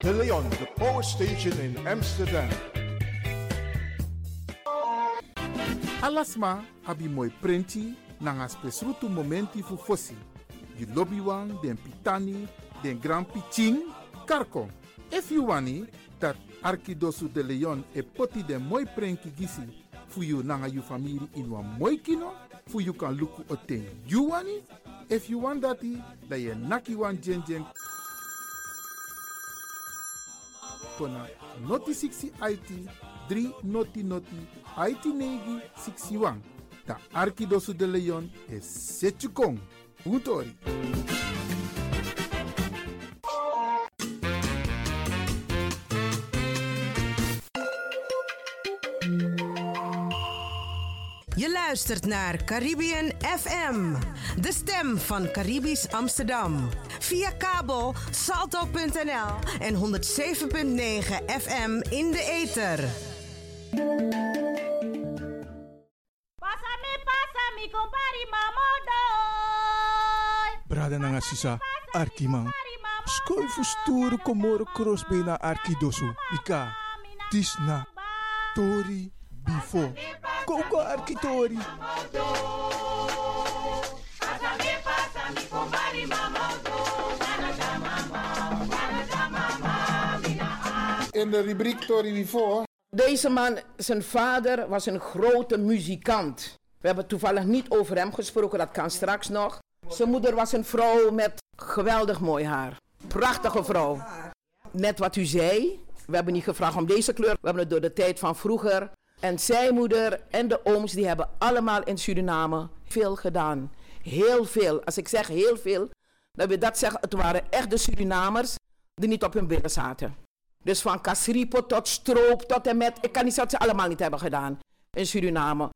De Leon, the power station in Amsterdam. Alasma abi moi prenti nanga spesrutu momenti fu fosi. You lobby den pitani, den grand piching, karko. If you wani, dat Arkidosu de Leon e poti den moi prenki gisi fu you nanga you family in wan moi kino, fu you kan luku oten you wani. If you want dati, da ye naki wan jen jen kona noti 60 IT 3 noti noti IT negi 61. Ta Arkidosu de Leon is Setchukong. Je luistert naar Caribbean FM, de stem van Caribisch Amsterdam. Via kabel salto.nl en 107.9 FM in de ether. Pásame, pásame, compari mamodo. Brada nanga sisa, Arkiman. Skoi fu stoere komoro crossbena Arkidosu. Ika, Tisna, Tori, Bifo. Koko Arkitori. Pásame, pásame, compari mamodo. In de rubriek Tori Before. Deze man, zijn vader was een grote muzikant. We hebben toevallig niet over hem gesproken, dat kan straks nog. Zijn moeder was een vrouw met geweldig mooi haar. Prachtige vrouw. Net wat u zei, we hebben niet gevraagd om deze kleur. We hebben het door de tijd van vroeger. En zijn moeder en de ooms, die hebben allemaal in Suriname veel gedaan. Heel veel. Als ik zeg heel veel, dan wil dat zeggen, het waren echt de Surinamers die niet op hun billen zaten. Dus van Casripo tot Stroop tot en met. Ik kan niet zeggen dat ze allemaal niet hebben gedaan in Suriname.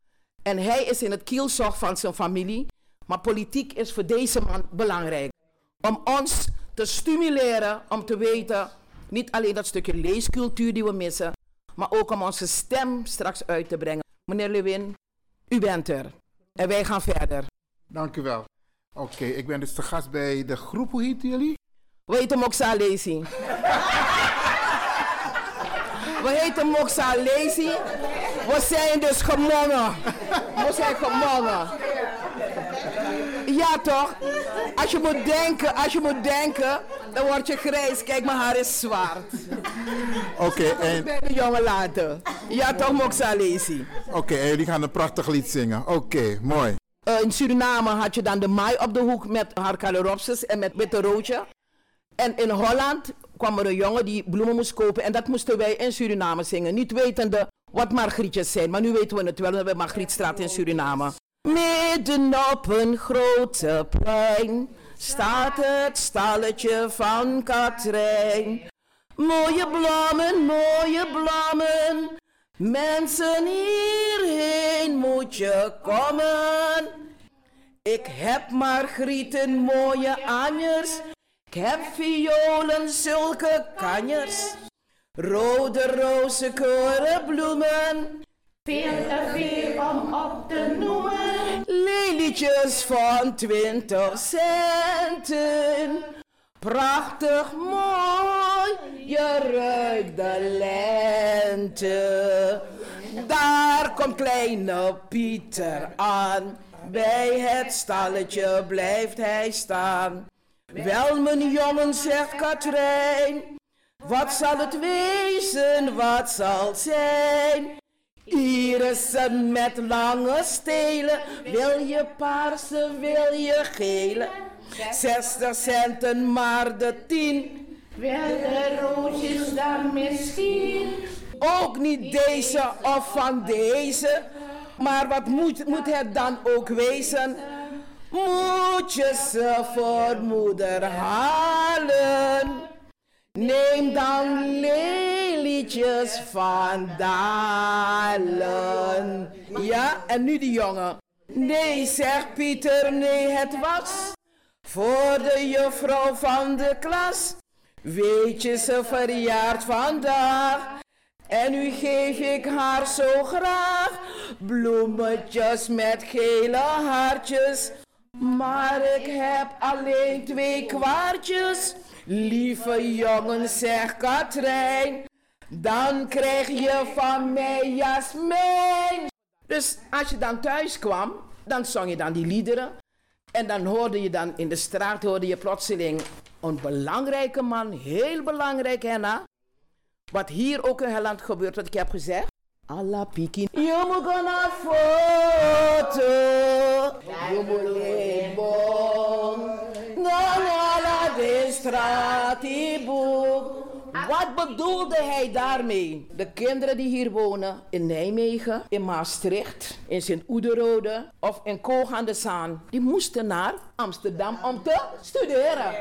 En hij is in het kielzog van zijn familie. Maar politiek is voor deze man belangrijk. Om ons te stimuleren om te weten. Niet alleen dat stukje leescultuur die we missen. Maar ook om onze stem straks uit te brengen. Meneer Lewin, u bent er. En wij gaan verder. Dank u wel. Oké, ik ben dus de gast bij de groep. Hoe heet jullie? We heten Moxa Lazy. We heten Moxa Lazy. We zijn dus gemonnen. We zijn gemonnen. Ja toch? Als je moet denken, als je moet denken, dan word je grijs. Kijk, mijn haar is zwart. Oké, en, Bij de jongen later. Ja toch, Moxa Lazy. oké, en jullie gaan een prachtig lied zingen. Oké, mooi. Eh, in Suriname had je dan de maai op de hoek met haar caloropsis en met witte roodje. En in Holland kwam er een jongen die bloemen moest kopen. En dat moesten wij in Suriname zingen. Niet wetende wat margrietjes zijn. Maar nu weten we het wel. We hebben Margrietstraat in Suriname. Midden op een grote plein staat het stalletje van Katrijn. Mooie bloemen, mooie bloemen. Mensen hierheen moet je komen. Ik heb margrieten, mooie anjers. Ik heb violen, zulke kanjers. Rode rozen, korenbloemen. Veel te veel om op te noemen. Lelietjes van twintig centen. Prachtig mooi, je ruikt de lente. Daar komt kleine Pieter aan. Bij het stalletje blijft hij staan. Wel, mijn jongen, zegt Katrijn. Wat zal het wezen, wat zal zijn? Irissen met lange stelen, wil je paarse, wil je gele? 60 centen maar de 10. Wil de roosjes dan misschien? Ook niet deze of van deze, maar wat moet, moet het dan ook wezen? Moet ze voor moeder halen? Neem dan lelietjes van dalen. Ja, en nu die jongen. Nee, zegt Pieter, nee, het was voor de juffrouw van de klas. Weet je, ze verjaart vandaag. En nu geef ik haar zo graag bloemetjes met gele hartjes. Maar ik heb alleen twee kwartjes. Lieve jongen, zegt Katrijn, dan krijg je van mij jasmijn. Dus als je dan thuis kwam, dan zong je dan die liederen. En dan hoorde je dan in de straat, hoorde je plotseling een belangrijke man, heel belangrijk Henna. Wat hier ook in Holland gebeurt, wat ik heb gezegd. Allah piki. Je moet gaan naar foto. Je moet leven. Na na la de stratiboek. Wat bedoelde hij daarmee? De kinderen die hier wonen in Nijmegen, in Maastricht, in Sint-Oederode of in Koog aan de Zaan, die moesten naar Amsterdam om te studeren.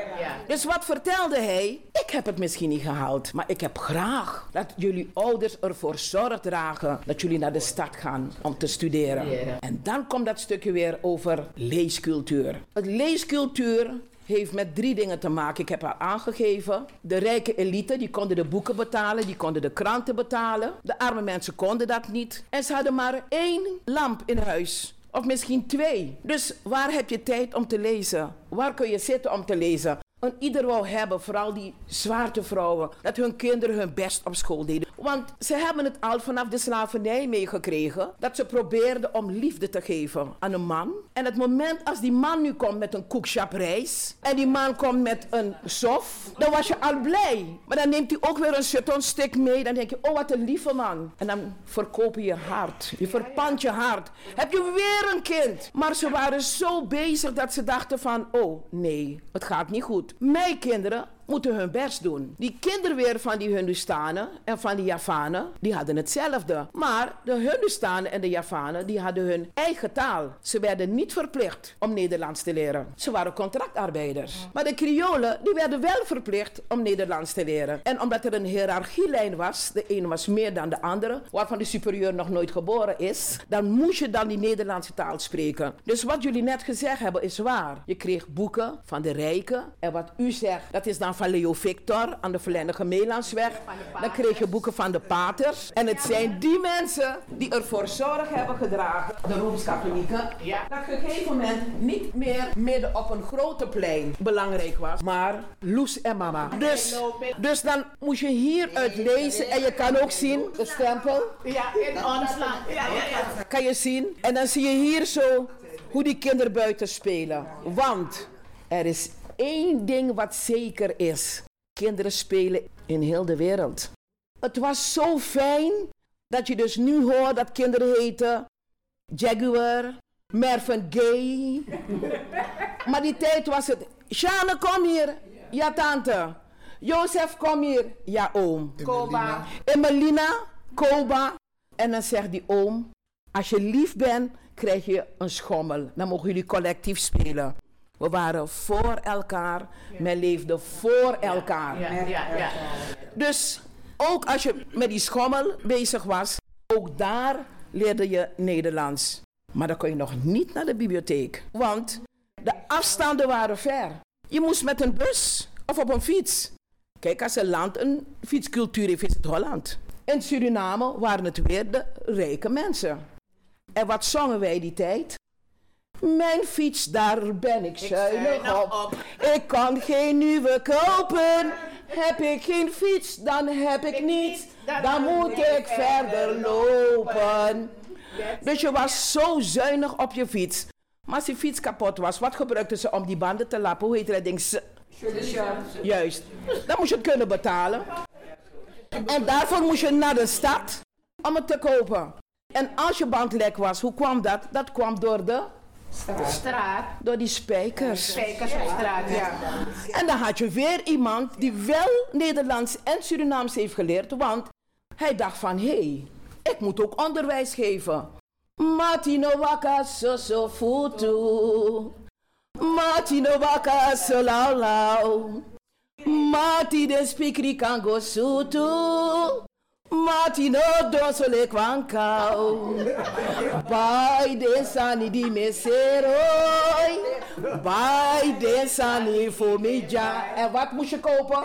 Dus wat vertelde hij? Ik heb het misschien niet gehaald, maar ik heb graag dat jullie ouders ervoor zorg dragen dat jullie naar de stad gaan om te studeren. En dan komt dat stukje weer over leescultuur. Het leescultuur heeft met drie dingen te maken. Ik heb haar aangegeven. De rijke elite, die konden de boeken betalen, die konden de kranten betalen. De arme mensen konden dat niet. En ze hadden maar één lamp in huis. Of misschien twee. Dus waar heb je tijd om te lezen? Waar kun je zitten om te lezen? En ieder wou hebben, vooral die zwaartevrouwen, dat hun kinderen hun best op school deden. Want ze hebben het al vanaf de slavernij meegekregen, dat ze probeerden om liefde te geven aan een man. En het moment als die man nu komt met een koekschap rijst, en die man komt met een sof, dan was je al blij. Maar dan neemt hij ook weer een chatonstik mee, dan denk je, oh wat een lieve man. En dan verkoop je je hart, je verpand je hart. Heb je weer een kind. Maar ze waren zo bezig dat ze dachten van, oh nee, het gaat niet goed. Mijn kinderen moeten hun best doen. Die kinderen weer van die Hindustanen en van die Javanen, die hadden hetzelfde. Maar de Hindustanen en de Javanen, die hadden hun eigen taal. Ze werden niet verplicht om Nederlands te leren. Ze waren contractarbeiders. Maar de Kriolen, die werden wel verplicht om Nederlands te leren. En omdat er een hiërarchielijn was, de een was meer dan de andere, waarvan de superieur nog nooit geboren is, dan moest je dan die Nederlandse taal spreken. Dus wat jullie net gezegd hebben is waar. Je kreeg boeken van de rijken. En wat u zegt, dat is dan van Leo Victor aan de Verlendige Meelansweg. Dan kreeg je boeken van de paters. En het zijn die mensen die ervoor zorg hebben gedragen, de Rooms-Katholieken, dat op een gegeven moment niet meer midden op een grote plein belangrijk was, maar Loes en mama. Dus, dus dan moest je hieruit lezen en je kan ook zien de stempel. Ja, in ons land. Ja. Kan je zien? En dan zie je hier zo hoe die kinderen buiten spelen. Want er is één ding wat zeker is. Kinderen spelen in heel de wereld. Het was zo fijn dat je dus nu hoort dat kinderen heten Jaguar, Mervyn Gay. maar die tijd was het, Sjane kom hier. Ja tante. Jozef, kom hier. Ja, oom. Koba. Emelina, Koba. En dan zegt die oom, als je lief bent, krijg je een schommel. Dan mogen jullie collectief spelen. We waren voor elkaar, men leefde voor elkaar. Dus ook als je met die schommel bezig was, ook daar leerde je Nederlands. Maar dan kon je nog niet naar de bibliotheek, want de afstanden waren ver. Je moest met een bus of op een fiets. Kijk, als een land een fietscultuur heeft, is het Holland. In Suriname waren het weer de rijke mensen. En wat zongen wij die tijd? Mijn fiets, daar ben ik zuinig op. Ik kan geen nieuwe kopen. Heb ik geen fiets, dan heb ik niets. Dan moet ik verder lopen. Dus je was zo zuinig op je fiets. Maar als die fiets kapot was, wat gebruikten ze om die banden te lappen? Hoe heet dat ding? Juist. Dan moest je het kunnen betalen. En daarvoor moest je naar de stad om het te kopen. En als je band lek was, hoe kwam dat? Dat kwam door de Straat. door die spijkers. Spijkers op straat, ja. En dan had je weer iemand die wel Nederlands en Surinaams heeft geleerd, want hij dacht van hé, hey, ik moet ook onderwijs geven. Matino waka so so futu. Matino waka so lau lau. Mati de spikri kan go sutu. Mati no doso le kwankau. Bai de sani di meseroi. Bai de sani voor meja. En wat moest je kopen?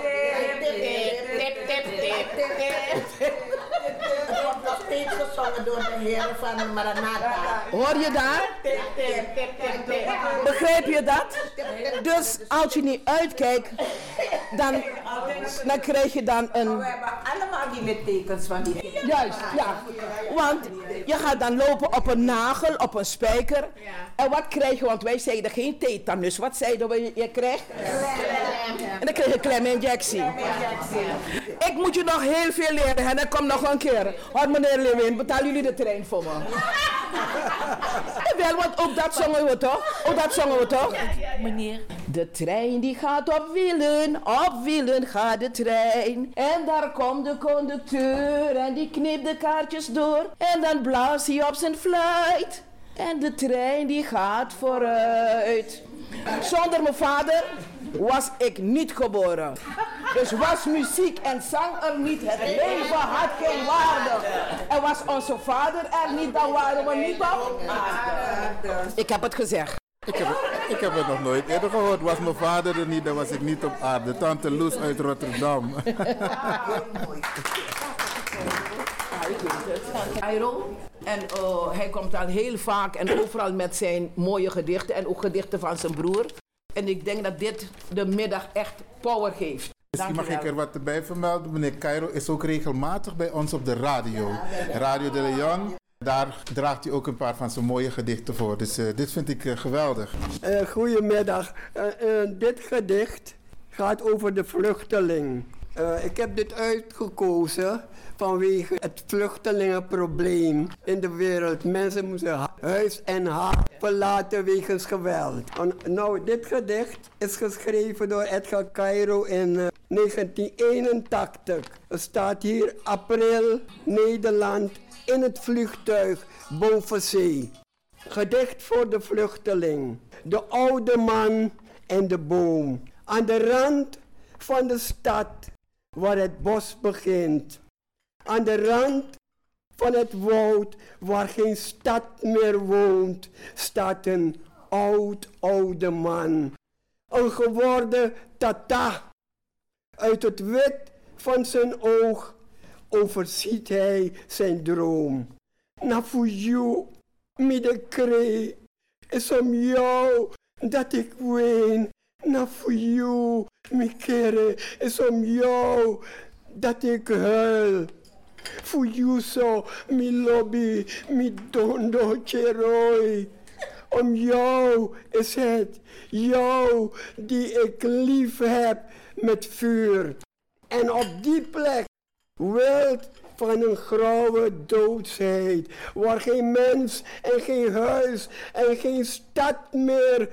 Het wordt nog steeds gezongen door de heren van Maranatha. Hoor je daar? Begrijp je dat? Dus als je niet uitkijkt, dan, dan krijg je dan een... We hebben allemaal die littekens van die Juist, ja. Want je gaat dan lopen op een nagel, op een spijker. En wat krijg je? Want wij zeiden geen tetanus. Wat zeiden we? Je krijgt? En dan krijg je kleminjectie. Ik moet je nog heel veel leren en ik kom nog een keer. Hoor meneer Lewin, betalen jullie de trein voor me? Wel, want ook dat zongen we toch? Ook dat zongen we toch? Meneer. De trein die gaat op wielen, op wielen gaat de trein. En daar komt de conducteur en die knipt de kaartjes door. En dan blaast hij op zijn fluit. En de trein die gaat vooruit. Zonder mijn vader was ik niet geboren. Dus was muziek en zang er niet, het leven had geen waarde. En was onze vader er niet, dan waren we niet op aarde. Ik heb het gezegd. Ik heb, het, ik heb het nog nooit eerder gehoord. Was mijn vader er niet, dan was ik niet op aarde. Tante Loes uit Rotterdam. Cairo. En eh, hij komt al heel vaak en overal met zijn mooie gedichten en ook gedichten van zijn broer. En ik denk dat dit de middag echt power geeft. Misschien mag ik er wat bij vermelden. Meneer Cairo is ook regelmatig bij ons op de radio. Radio de Leon. Daar draagt hij ook een paar van zijn mooie gedichten voor. Dus eh, dit vind ik eh, geweldig. Eh, goedemiddag. Dit gedicht gaat over de vluchteling. Eh, ik heb dit uitgekozen vanwege het vluchtelingenprobleem in de wereld. Mensen moeten hu- huis en haard verlaten wegens geweld. En, nou, dit gedicht is geschreven door Edgar Cairo in eh, 1981. Er staat hier april, Nederland, in het vliegtuig boven zee. Gedicht voor de vluchteling. De oude man en de boom. Aan de rand van de stad waar het bos begint. Aan de rand van het woud waar geen stad meer woont, staat een oud oude man. Een geworden tata. Uit het wit van zijn oog overziet hij zijn droom. Na voor jou, midden kree, is om jou dat ik ween. Na voor jou, mijn kere, is om jou dat ik huil. Voor jou zo, mijn lobby, mijn dondo cheroi. Om jou is het, jou die ik lief heb met vuur. En op die plek, wild van een grauwe doodsheid, waar geen mens en geen huis en geen stad meer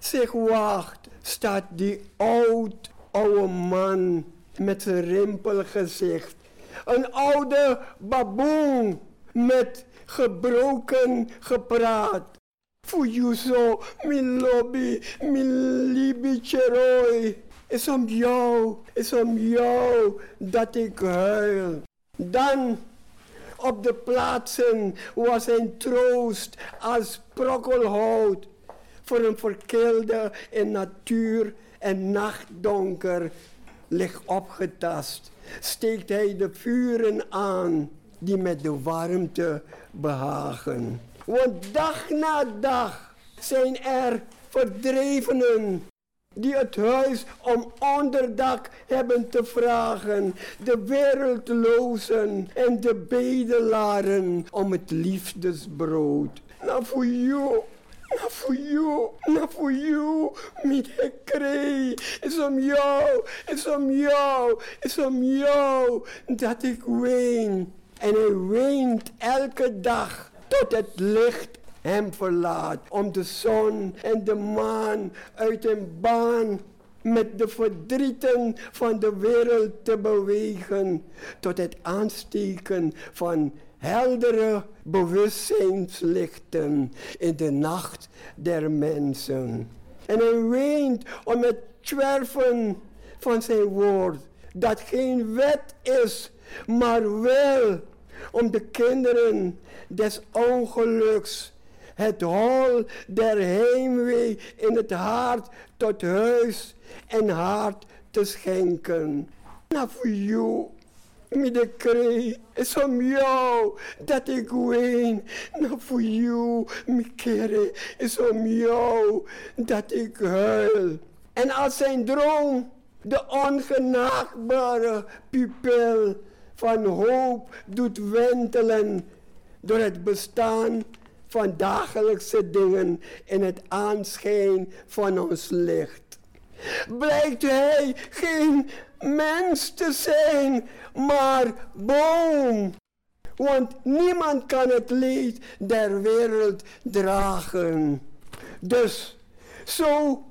zich wacht, staat die oud oude man met zijn rimpelgezicht. Een oude baboon met gebroken gepraat. Zo, mijn lobby, mijn liebetje Roy. Is om jou, is om jou dat ik huil. Dan op de plaatsen was zijn troost als brokkelhout voor een verkeelde in natuur en nachtdonker ligt opgetast. Steekt hij de vuren aan die met de warmte behagen. Want dag na dag zijn er verdrevenen die het huis om onderdak hebben te vragen, de wereldlozen en de bedelaren om het liefdesbrood. Nou voor jou, voor jou, nou voor jou, met gekree, is om jou, is om jou, is om jou dat ik ween. En hij weent elke dag tot het licht hem verlaat. Om de zon en de maan uit een baan met de verdrieten van de wereld te bewegen. Tot het aansteken van heldere bewustzijnslichten in de nacht der mensen. En hij weent om het zwerven van zijn woord. Dat geen wet is, maar wel om de kinderen des ongeluks het hol der heimwee in het hart tot huis en hart te schenken. Voor jou, met kree, is om jou dat ik ween. Nou voor jou, mijn kere, is om jou dat ik huil. En als zijn droom de ongenaakbare pupil van hoop doet wentelen door het bestaan van dagelijkse dingen in het aanschijn van ons licht. Blijkt hij geen mens te zijn, maar boom. Want niemand kan het leed der wereld dragen. Dus zo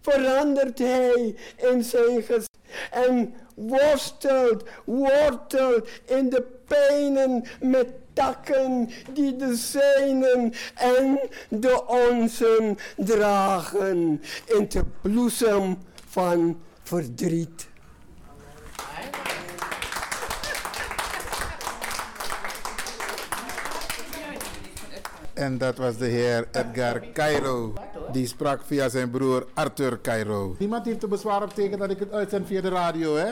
verandert hij in zijn gezicht en worstelt, wortelt in de pijnen met takken die de zijnen en de onzen dragen in de bloesem van verdriet. En dat was de heer Edgar Cairo. Die sprak via zijn broer Arthur Cairo. Niemand heeft er bezwaar op tegen dat ik het uitzend via de radio, hè?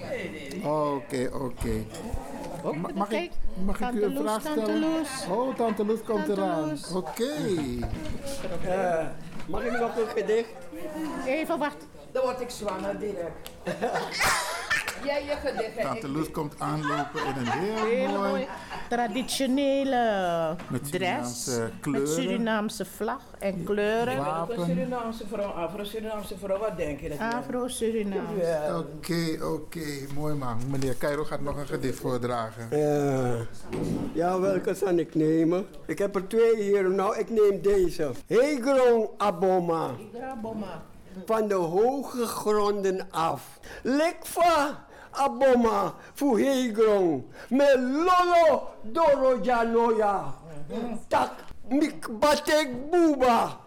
Nee, nee. Oké, oké. Ma- Mag ik, mag ik u een vraag stellen? Oh, Tante Loes komt eraan. Oké. Eh, mag ik nog een gedicht? Even wachten. Dan word ik zwanger direct. Jij je gedicht. hè? Tante Loes komt aanlopen in een heel Hele mooi... mooi traditionele Met dress. Kleuren. Met Surinaamse vlag en kleuren. Een Wapen. Surinaamse vrouw, Afro-Surinaamse vrouw, wat denk je? Dat je- Afro-Surinaams. Ja. Oké, oké. Mooi man. Meneer Cairo gaat nog een gedicht voordragen. Ja. ja, welke zal ik nemen? Ik heb er twee hier. Nou, ik neem deze. Hegron Aboma. Van de hoge gronden af. Lekva Aboma voor Hegron. Met Lolo Doro Janoya. Tak mik batek buba.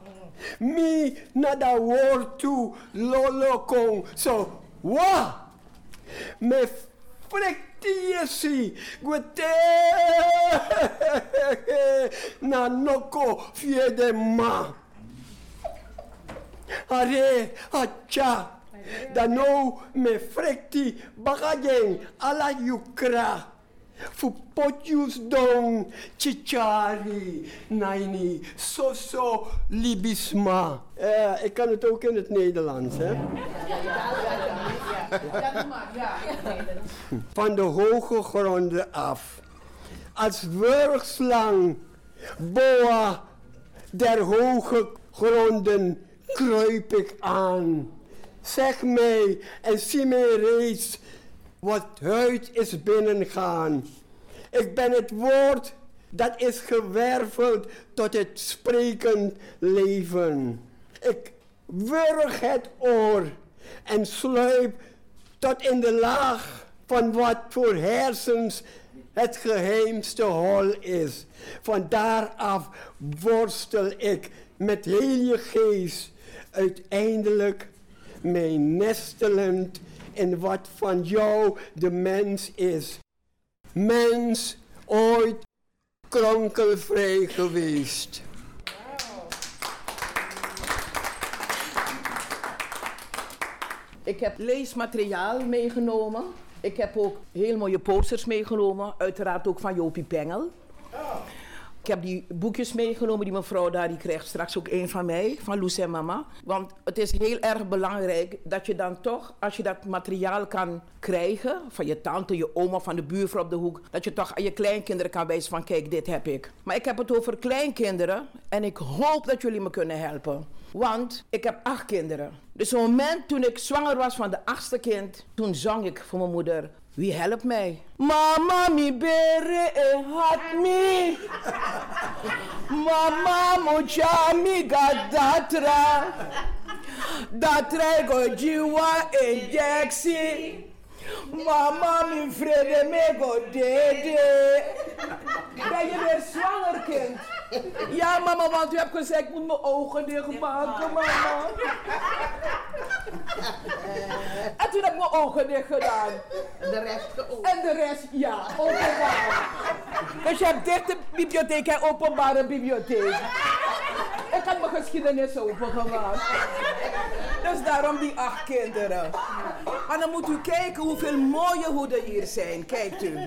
Mi nada woord toe Lolo kong. So, wa. Me frektiesi gwete na noko fiede ma. Are hacha. Da no me frekti bagagen ala yukra. Fu potjus don chichari naini soso libisma. Eh, ik kan het ook in het Nederlands, hè? van de hoge gronden af. Als wurgslang, boa der hoge gronden kruip ik aan. Zeg mij en zie mij reeds wat huid is binnengaan. Ik ben het woord dat is gewerveld tot het sprekend leven. Ik wurg het oor en sluip tot in de laag van wat voor hersens het geheimste hol is. Van daaraf worstel ik met heel geest uiteindelijk mij nestelend in wat van jou de mens is. Mens ooit kronkelvrij geweest. Ik heb leesmateriaal meegenomen. Ik heb ook heel mooie posters meegenomen. Uiteraard ook van Jopie Pengel. Ik heb die boekjes meegenomen die mevrouw daar, die krijgt straks ook een van mij, van Loes en mama. Want het is heel erg belangrijk dat je dan toch, als je dat materiaal kan krijgen, van je tante, je oma, van de buurvrouw op de hoek, dat je toch aan je kleinkinderen kan wijzen van kijk, dit heb ik. Maar ik heb het over kleinkinderen en ik hoop dat jullie me kunnen helpen. Want ik heb acht kinderen. Dus op het moment toen ik zwanger was van de achtste kind, toen zong ik voor mijn moeder. Wie helpt mij? Mama mi bere e hat mi. Mama mocha mi gadatra. Datra go jiwa injectie. Mama mi vrede me go dede. Ben je weer zwanger kind? Ja mama, want u hebt gezegd ik moet mijn ogen dicht maken mama. En toen heb ik mijn ogen dicht gedaan. En de rest geopend. En de rest, ja, openbaar. Dus je hebt dichte bibliotheek en openbare bibliotheek. Ik had mijn geschiedenis opengemaakt. Dus daarom die acht kinderen. Maar dan moet u kijken hoeveel mooie hoeden hier zijn. Kijkt u.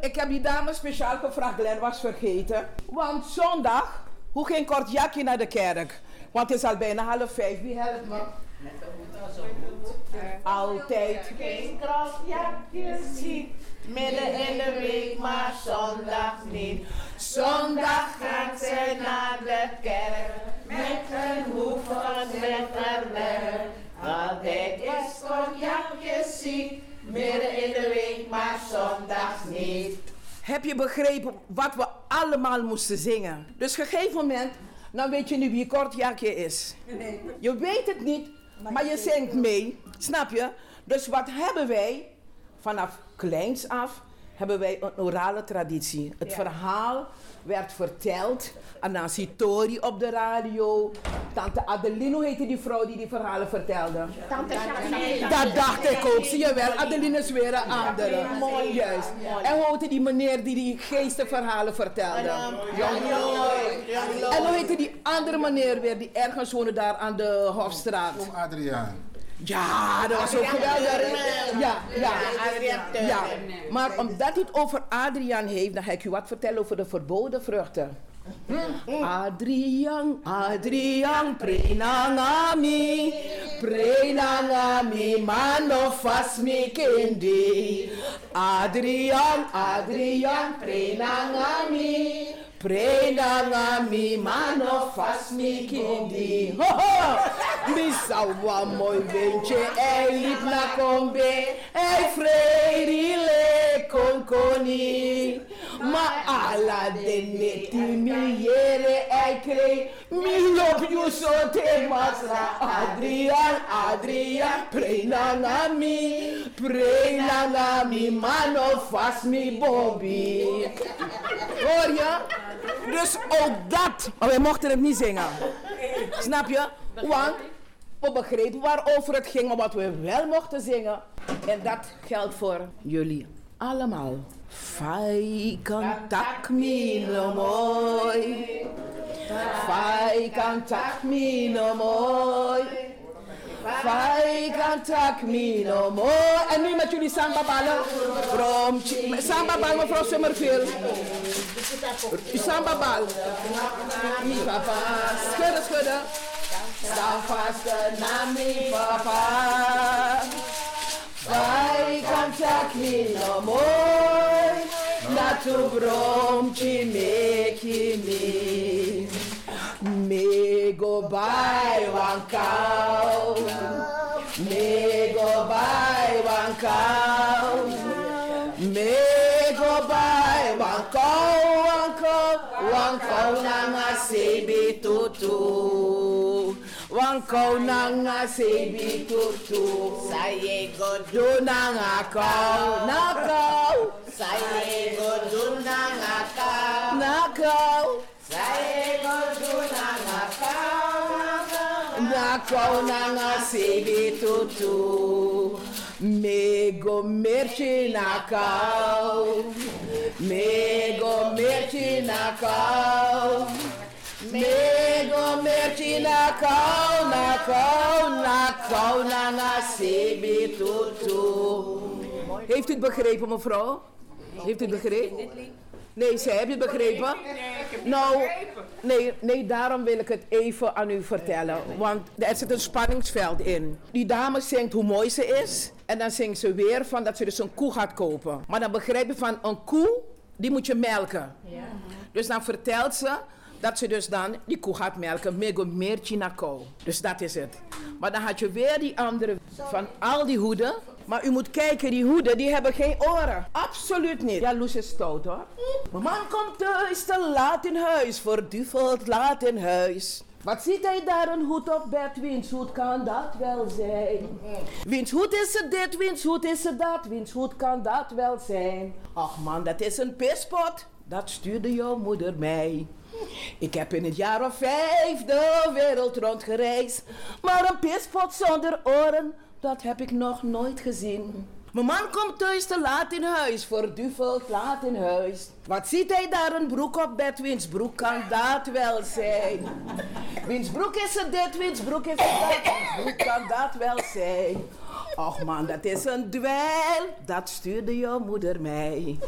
Ik heb die dame speciaal gevraagd, Glenn was vergeten. Want zondag, hoe ging kort jakje naar de kerk? Want het is al bijna half vijf. Wie helpt me? Altijd. Geen ziet, midden in de week, maar zondag niet. Zondag gaat zij naar de kerk, met een hoef van letterwerk. Altijd is konjakje ziek, midden in de week, maar zondags niet. Heb je begrepen wat we allemaal moesten zingen? Dus op een gegeven moment, dan weet je nu wie kortjakje is. Je weet het niet, maar je zingt mee. Snap je? Dus wat hebben wij? Vanaf kleins af hebben wij een orale traditie. Het verhaal werd verteld aan Nancy Tori op de radio. Tante Adeline, hoe heette die vrouw die die verhalen vertelde? Tante Janine. Dat dacht ik ook, zie je wel. Adeline is weer een andere. Mooi, juist. En hoe heette die meneer die die geestenverhalen vertelde? En hoe heette die andere meneer weer die ergens woonde daar aan de Hofstraat? Kom Adriaan. Ja, dat was ook geweldig. Ja, ja, Adriaan ja. Maar omdat hij het over Adriaan heeft, dan ga ik u wat vertellen over de verboden vruchten. Adrian, Adrian, prenangami, prenangami, mano fas mi kendi. Adrian, Adrian, prenangami, prenangami, mano fas mi kendi. Ho ho! Mi sawa mooi windje, hij liep naar kombe, hij vreerile konkoni. Ma ala de neti mi yere hij kreeg, mi lop you so te masra. Adrian, Adrian, prenangami, prenangami, mano fas mi bobby. Hoor je? Dus ook dat, maar wij mochten het niet zingen. Snap je? Want we begrepen waarover het ging, maar wat we wel mochten zingen. En dat geldt voor jullie allemaal. Fai cantac mi no mooi. Fai cantac mi no mooi. Fai cantac mi no mooi. En nu met jullie samba ballen. From samba bal mevrouw Summerfield. Samba bal. Papa. Schudden, schudden. Sta vast na mi papa. Vai cantac mi no mooi. Na tu bromci me kimi. Me go by one cow. Me go by one cow. Me go by one cow, one cow, one cow na nga sebi tutu. Wan kou nanga sebi tutu. Saye go Do nanga kou. Na kou. Saye go do nanga ka. Na kou. Saye go do nanga ka. Na kou nanga sebi tutu. Mego merchi na kou. Mego merchi na kou. Mego merchi na kou, na kou, na kou, na na sebi tutu. Heeft u het begrepen, mevrouw? Heeft u het begrepen? Nee, zij heb je het begrepen? Nou, nee, nee, daarom wil ik het even aan u vertellen. Want er zit een spanningsveld in. Die dame zingt hoe mooi ze is. En dan zingt ze weer van dat ze dus een koe gaat kopen. Maar dan begrijp je van een koe, die moet je melken. Dus dan vertelt ze dat ze dus dan die koe gaat melken. Mego meertje na kou. Dus dat is het. Maar dan had je weer die andere van al die hoeden. Maar u moet kijken, die hoeden die hebben geen oren. Absoluut niet. Ja, Loes is stout hoor. Mijn man komt thuis te laat in huis. Verduveld laat in huis. Wat ziet hij daar een hoed op bed? Wiens hoed kan dat wel zijn? Wiens hoed is het dit? Wiens hoed is het dat? Wiens hoed kan dat wel zijn? Ach man, dat is een pispot. Dat stuurde jouw moeder mij. Ik heb in het jaar of vijf de wereld rondgereisd. Maar een pispot zonder oren, dat heb ik nog nooit gezien. Mijn man komt thuis te laat in huis, verduveld laat in huis. Wat ziet hij daar een broek op bed? Wiens broek kan dat wel zijn? Wiens broek is het dit? Wiens broek is het dat? Wiens broek kan dat wel zijn? Och man, dat is een dweil. Dat stuurde jouw moeder mij.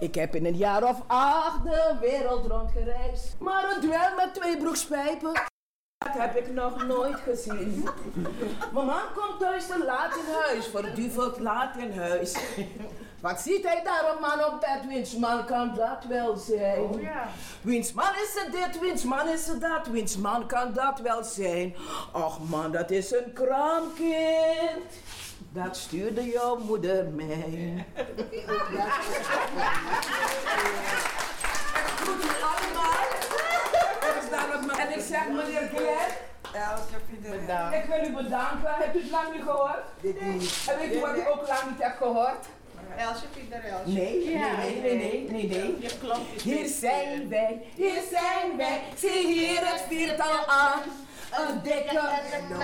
Ik heb in een jaar of acht de wereld rondgereisd. Maar een dweil met twee broekspijpen. Dat heb ik nog nooit gezien. Mijn man komt thuis te laat in huis, verduveld laat in huis. Wat ziet hij daar een man op bed? Wiens man kan dat wel zijn? Wiens man is het dit? Wiens man is het dat? Wiens man kan dat wel zijn? Och man, dat is een kraamkind. Dat stuurde jouw moeder mij. Goed u allemaal. En ik zeg meneer Glenn. Ik wil u bedanken. Hebt u het lang niet gehoord? En weet u wat ik ook lang niet heb gehoord? Elsje Pieter Elsje. Nee, nee, nee, nee, nee, nee, nee. Hier zijn wij, hier zijn wij. Zie hier het viertal aan. Een dikke, een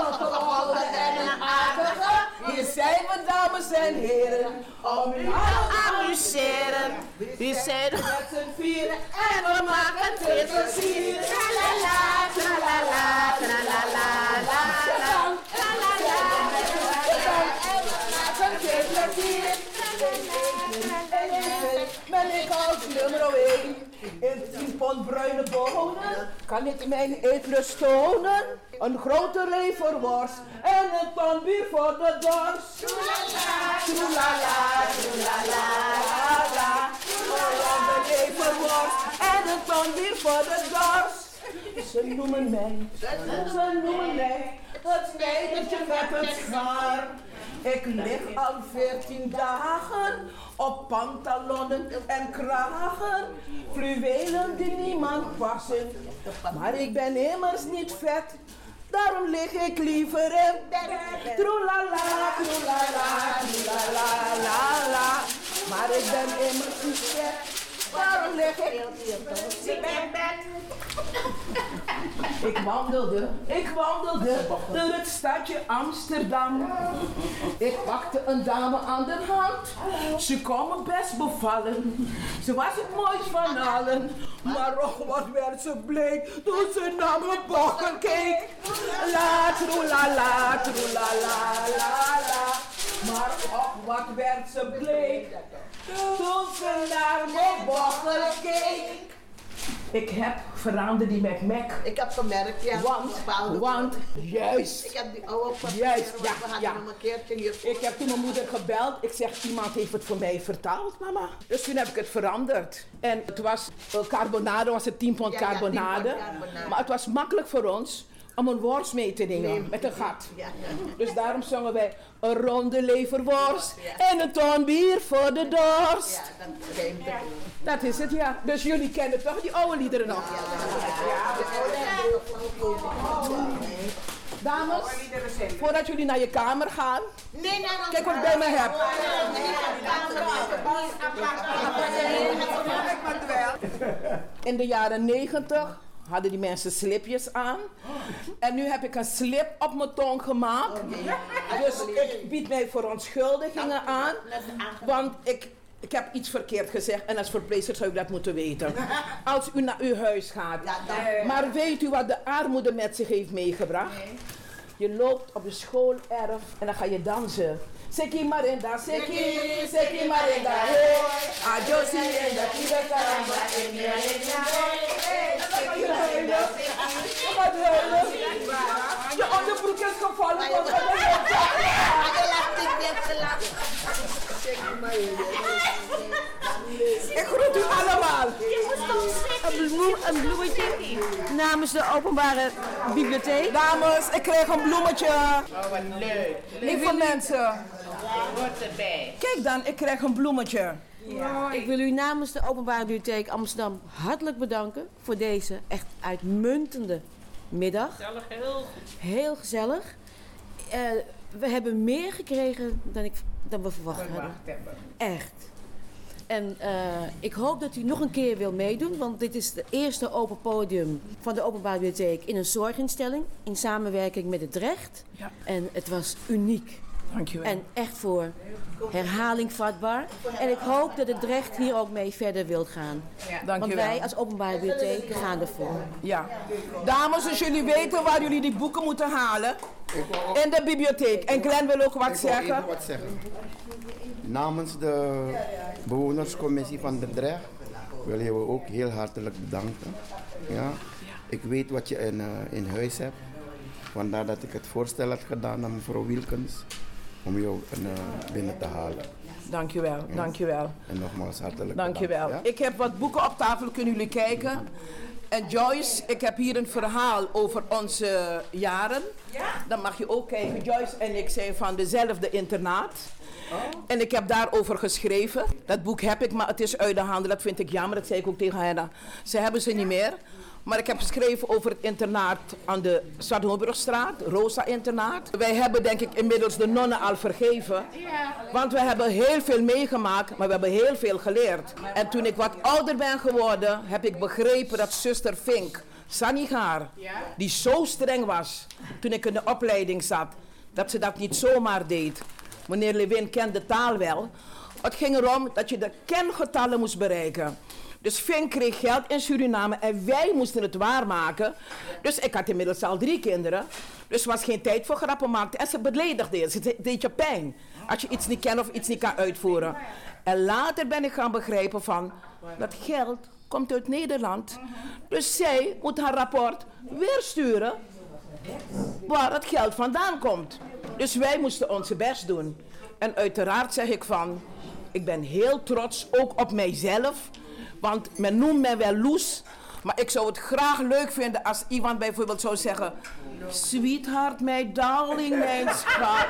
opgewonden en een aardige. Hier zijn we, dames en heren, om u te amuseren. We zijn Met z'n vieren en we maken twee plezier. Tralala, tralala, tralala, la, la. Tralala, en we maken twee plezier. Ben ik als nummer 1 in 10 pond bruine bonen, kan ik mijn eetlust tonen. Een grote leverworst en een bier voor de dorst. Troelala, troelala, troelala, la. Een leverworst en een bier voor de dorst. Ze noemen mij, ze noemen mij het snijdertje met het schaar. Ik lig al veertien dagen op pantalonnen en kragen, fluwelen die niemand passen. Maar ik ben immers niet vet, daarom lig ik liever in bed. Troelala, troelala, troelala, la la. Maar ik ben immers niet vet, ik. Ik wandelde, ik wandelde door het stadje Amsterdam. Ik pakte een dame aan de hand. Ze kon me best bevallen. Ze was het mooist van allen. Maar och, wat werd ze bleek toen ze naar mijn bokken keek. La, troelala, troelala, la, la. Maar och, wat werd ze bleek toen ze naar mijn keek. Ik heb veranderd die McMac. Ik heb gemerkt, ja. Want, want, juist. Ik heb die oude papieren, Juist, ja, we hadden ja. hem een keertje hier. Ik heb toen mijn moeder gebeld. Ik zeg, iemand heeft het voor mij vertaald, mama. Dus toen heb ik het veranderd. En het was uh, carbonade, was het 10 pond Ja, ja, 10 pond carbonade. Maar het was makkelijk voor ons om een worst mee te nemen met een gat. Dus daarom zongen wij een ronde leverworst en een ton bier voor de dorst. Dat is het, ja. Dus jullie kennen toch die oude liederen nog? Dames, voordat jullie naar je kamer gaan, kijk wat ik bij me heb. In de jaren 90 hadden die mensen slipjes aan. En nu heb ik een slip op mijn tong gemaakt. Dus ik bied mij verontschuldigingen aan. Want ik, ik heb iets verkeerd gezegd en als verpleegster zou u dat moeten weten. Als u naar uw huis gaat. Maar weet u wat de armoede met zich heeft meegebracht? Je loopt op de schoolerf en dan ga je dansen. Seki Marinda, Seki, Seki Marinda, hey. Ajosi en dat ieder karamba en ja, en ja, Wat huilen? Je onderbroek is gevallen. Ik groet u allemaal. Een, bloem, een bloemetje namens de openbare bibliotheek. Dames, ik kreeg een bloemetje. Oh, wat leuk. Lieve mensen. Hoort erbij. Kijk dan, ik krijg een bloemetje. Ik wil u namens de Openbare Bibliotheek Amsterdam hartelijk bedanken voor deze echt uitmuntende middag. Gezellig, heel goed. Heel gezellig. Eh, we hebben meer gekregen dan, ik, dan we verwacht hadden. Hebben. Echt. En eh, ik hoop dat u nog een keer wil meedoen, want dit is het eerste open podium van de Openbare Bibliotheek in een zorginstelling in samenwerking met het Recht. Ja. En het was uniek. Dankjewel. En echt voor herhaling vatbaar. En ik hoop dat het recht hier ook mee verder wilt gaan. Want Dankjewel. wij als openbare bibliotheek gaan ervoor. Ja. Dames, als jullie weten waar jullie die boeken moeten halen. In de bibliotheek. En Glenn wil ook wat Ik wil zeggen. even wat zeggen. Namens de bewonerscommissie van de Drecht willen we ook heel hartelijk bedanken. Ja. Ik weet wat je in, eh, in huis hebt. Vandaar dat ik het voorstel heb gedaan aan mevrouw Wilkens om jou eh, binnen te halen. Dankjewel, dankjewel. En nogmaals hartelijk Dankjewel. bedankt. ja? Ik heb wat boeken op tafel, kunnen jullie kijken. En Joyce, ik heb hier een verhaal over onze jaren. Dan mag je ook kijken. Joyce en ik zijn van dezelfde internaat. En ik heb daarover geschreven. Dat boek heb ik, maar het is uit de handen. Dat vind ik jammer. Dat zei ik ook tegen Henna. Ze hebben ze niet meer. Maar ik heb geschreven over het internaat aan de Zwarthoornbrugstraat, Rosa internaat. Wij hebben denk ik inmiddels de nonnen al vergeven. Want we hebben heel veel meegemaakt, maar we hebben heel veel geleerd. En toen ik wat ouder ben geworden, heb ik begrepen dat zuster Fink, Sanigaar, die zo streng was toen ik in de opleiding zat, dat ze dat niet zomaar deed. Meneer Lewin kent de taal wel. Het ging erom dat je de kengetallen moest bereiken. Dus Fink kreeg geld in Suriname en wij moesten het waarmaken. Dus ik had inmiddels al drie kinderen. Dus was geen tijd voor grappen maken. En ze beledigde je. Ze deed je pijn. Als je iets niet kent of iets niet kan uitvoeren. En later ben ik gaan begrijpen van... dat geld komt uit Nederland. Dus zij moet haar rapport weer sturen... waar het geld vandaan komt. Dus wij moesten onze best doen. En uiteraard zeg ik van... ik ben heel trots, ook op mijzelf... Want men noemt mij wel loes. Maar ik zou het graag leuk vinden als iemand bijvoorbeeld zou zeggen... Sweetheart, mijn darling, mijn schat.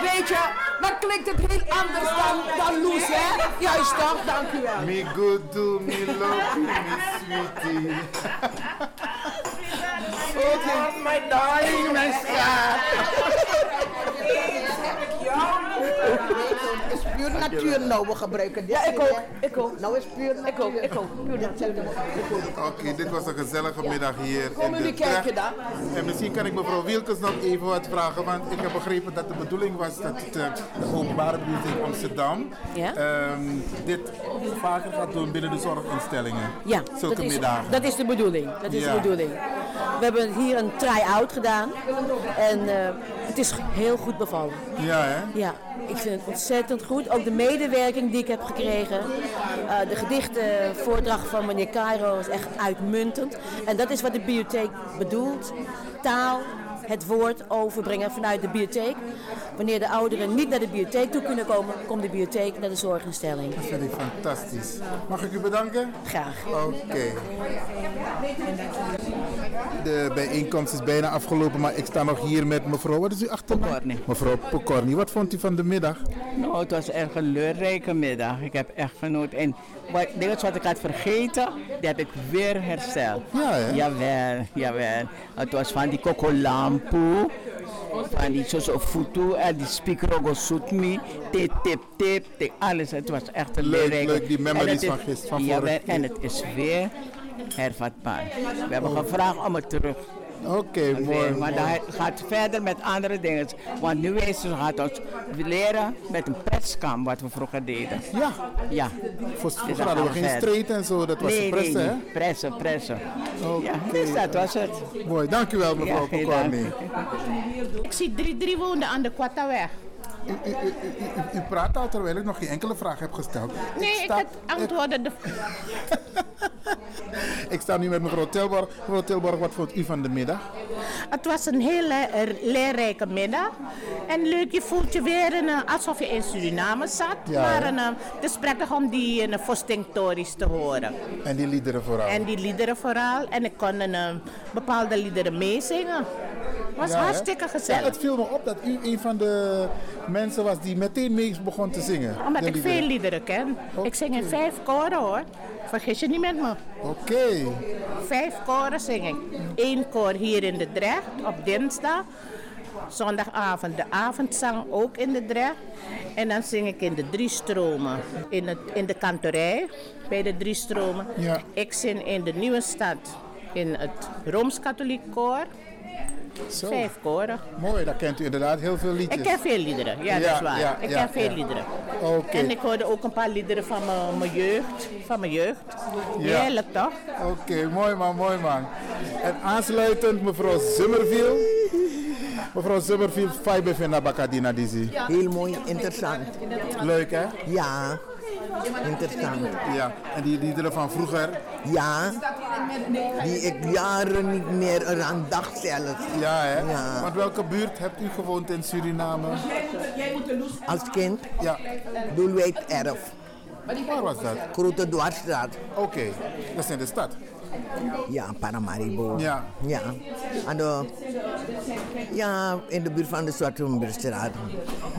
Weet je, dan klinkt het heel anders dan, dan loes, hè? Juist toch? Dank u wel. Me good to me love you, me sweetie. Oké, mijn darling, mijn schat. Natuur nou, we gebruiken dit. Ja, ik ook. Ik ook. Nou is puur Ik ook, ik ook. Puur natuur. Oké, dit was een gezellige middag hier in Komen de jullie kijken dan? En misschien kan ik mevrouw Wilkens nog even wat vragen, want ik heb begrepen dat de bedoeling was dat het, eh, de openbare bibliotheek Amsterdam Ja? ehm, dit vaker gaat doen binnen de zorginstellingen. Ja, Zulke dat is, middagen. dat is de bedoeling. Dat is Ja. de bedoeling. We hebben hier een try-out gedaan en eh, het is heel goed bevallen. Ja, hè? Ja, ik vind het ontzettend goed. Ook de medewerking die ik heb gekregen. Eh, de gedichtenvoordracht van meneer Cairo is echt uitmuntend. En dat is wat de bibliotheek bedoelt. Taal het woord overbrengen vanuit de bibliotheek. Wanneer de ouderen niet naar de bibliotheek toe kunnen komen, komt de bibliotheek naar de zorginstelling. Dat vind ik fantastisch. Mag ik u bedanken? Graag. Oké. De bijeenkomst is bijna afgelopen, maar ik sta nog hier met mevrouw. Wat is uw achternaam? Mevrouw Pokorni. Wat vond u van de middag? Nou, het was echt een leurrijke middag. Ik heb echt genoten. En wat, dingen wat ik had vergeten, die heb ik weer hersteld. Ja, hè? Jawel, jawel. Het was van die kokolampu, van die soso futu, en die speaker ook me, tip, tip, tip, tip, alles. Het was echt een Leuk, leuk, die memories van gisteren, jawel, en het is weer hervatbaar. We hebben gevraagd om het terug. Oké, mooi. Maar mooi. dat gaat verder met andere dingen. Want nu is het, gaat ons leren met een perskam wat we vroeger deden. Ja. Ja. Voor- Dus Vroeger hadden we gaan geen street en zo, dat was nee, pressen, nee, hè? nee. Pressen, pressen. Oké. Ja, dus dat was het. Mooi, dankjewel mevrouw Ja. Ik zie drie, drie woonden aan de Quattaweg. U, u, u, u- u praat al terwijl ik nog geen enkele vraag heb gesteld. Nee, ik sta, had antwoorden. De... ik sta nu met mevrouw Tilborg. Mevrouw Tilborg, wat vond u van de middag? Het was een hele eh, leerrijke middag. En leuk, je voelt je weer een- alsof je in Suriname zat. Ja, maar een, eh, het is prettig om die de Vostingtories te horen. En die liederen vooral. En die liederen vooral. En ik kon een, eh, bepaalde liederen meezingen. Het was Ja, hè? hartstikke Ja, gezellig. het viel me op dat u een van de mensen was die meteen mee begon te zingen. Omdat ik liederen. veel liederen ken. Ik zing in vijf koren hoor. Vergis je niet met me. Oké. Vijf koren zing ik. Eén koor hier in de Drecht op dinsdag. Zondagavond de avondzang ook in de Drecht. En dan zing ik in de drie stromen. In, het, in de kantorij bij de drie stromen. Ja. Ik zing in de Nieuwe Stad in het Rooms-Katholiek koor. Zo. Vijf koren. Mooi, daar kent u inderdaad heel veel liedjes. Ik ken veel liederen, ja, dat is waar. ja, ik ja, ken veel liederen. Oké. En ik hoorde ook een paar liederen van mijn- jeugd. Van mijn jeugd. Ja. Heerlijk toch? Oké, mooi man, mooi man. En aansluitend mevrouw Zimmerveel. Mevrouw Zimmerveel, Fiber van Nabakadina Dizzy. Heel mooi, interessant. Leuk hè? Ja, interessant. Ja, en die liederen van vroeger? Ja, die ik jaren niet meer eraan dacht zelfs. Ja hè? Ja. Want welke buurt hebt u gewoond in Suriname? Als kind? Ja. Doelwijk Erf. Waar was dat? Grote Dwarsstraat. Oké, dat is in de stad. Ja, Paramaribo. Ja. Ja. Aan de, ja, in de buurt van de Zwartenburgstraat.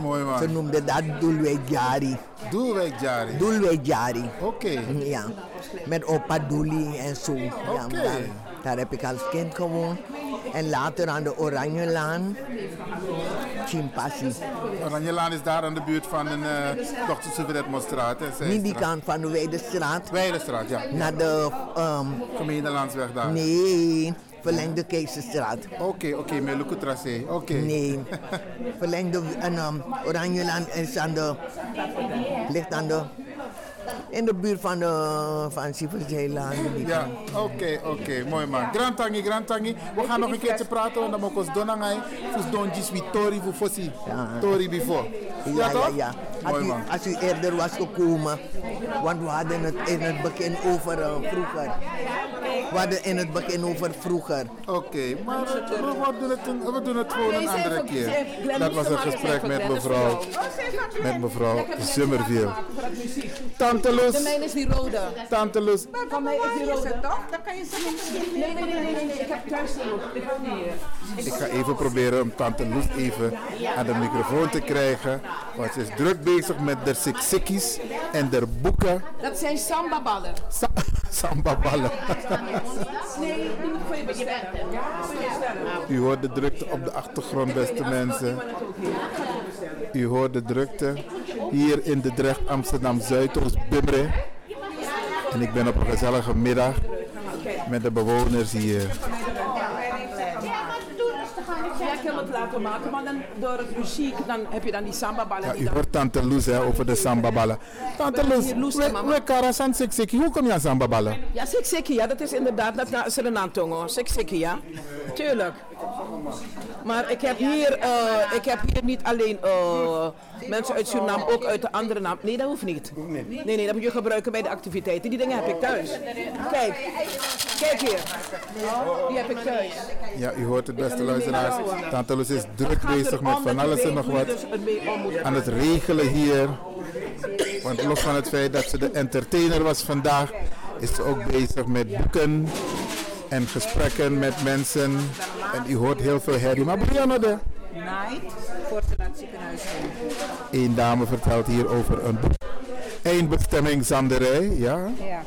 Mooi man. Ze noemden dat Doelwijk Jari. Doelwijk Jari? Doelwijk Jari. Oké. Ja, met opa Doelie en zo. Ja. Daar, heb ik als kind gewoond. En later aan de Oranjelaan. Chimpassi. Oranjelaan is daar aan de buurt van een uh, dochter Sovjet-demonstraat. Niet die kant van de Weidestraat. Weidestraat, ja. Naar de... Um, Gemeentelandsweg daar. Nee, verlengde Keizerstraat. Oké, oké, met Luco Tracé. Oké. Nee, verlengde en, um, Oranjelaan is aan de... Ligt aan de... In de buurt van de van Sieverzeelaan. Ja, oké, oké, mooi man. Grand Tangi, Grand Tangi. We gaan nog een keertje praten, want dan moet ik donangai. Fus don jis wie tori voor fossi. Tori before. Ja, Ja, ja. Als Mooi u, als u eerder was gekomen, want we hadden het in het begin over uh, vroeger. We hadden in het begin over vroeger. Oké, okay, maar uh, we, doen het een, we doen het gewoon een andere keer. Dat was een gesprek met mevrouw, met mevrouw Zimmerveel. Tante Loes. De mijne is die rode. Tante Loes. Van mij is die rode. Dan kan je ze misschien... Nee, nee, nee, nee, nee, ik heb thuis rode. Ik ga even proberen om Tante Loes even aan de microfoon te krijgen. Want ze is druk bezig met de siksikkies en de boeken. Dat zijn sambaballen. Sa sambaballen. Nee. U hoort de drukte op de achtergrond, beste mensen. U hoort de drukte hier in de Drecht Amsterdam Zuidoost Bimre. En ik ben op een gezellige middag met de bewoners hier. Het laten maken, maar dan door het muziek dan heb je dan die sambaballen. Ja, u hoort Tante Loes hè, over de sambaballen. Tante Loes, we, karasan siksiki. Hoe kom je aan sambaballen? Ja, Siksiki, ja, dat is inderdaad dat na Suriname-tongo. Siksiki, ja. Tuurlijk. Maar ik heb hier, eh, ik heb hier niet alleen eh, mensen uit Suriname, ook uit de andere naam. Nee, dat hoeft niet. Nee, nee, dat moet je gebruiken bij de activiteiten. Die dingen heb ik thuis. Kijk, kijk hier. Die heb ik thuis. Ja, u hoort het beste luisteraars. Tante Loes is druk bezig met van alles en nog wat. Aan het regelen hier. Want los van het feit dat ze de entertainer was vandaag, is ze ook bezig met boeken en gesprekken met mensen. En u hoort heel veel herrie. Maar Brianna, de Night voor het ziekenhuis een dame vertelt hier over een boek. Eindbestemming Zanderij, ja. Ja.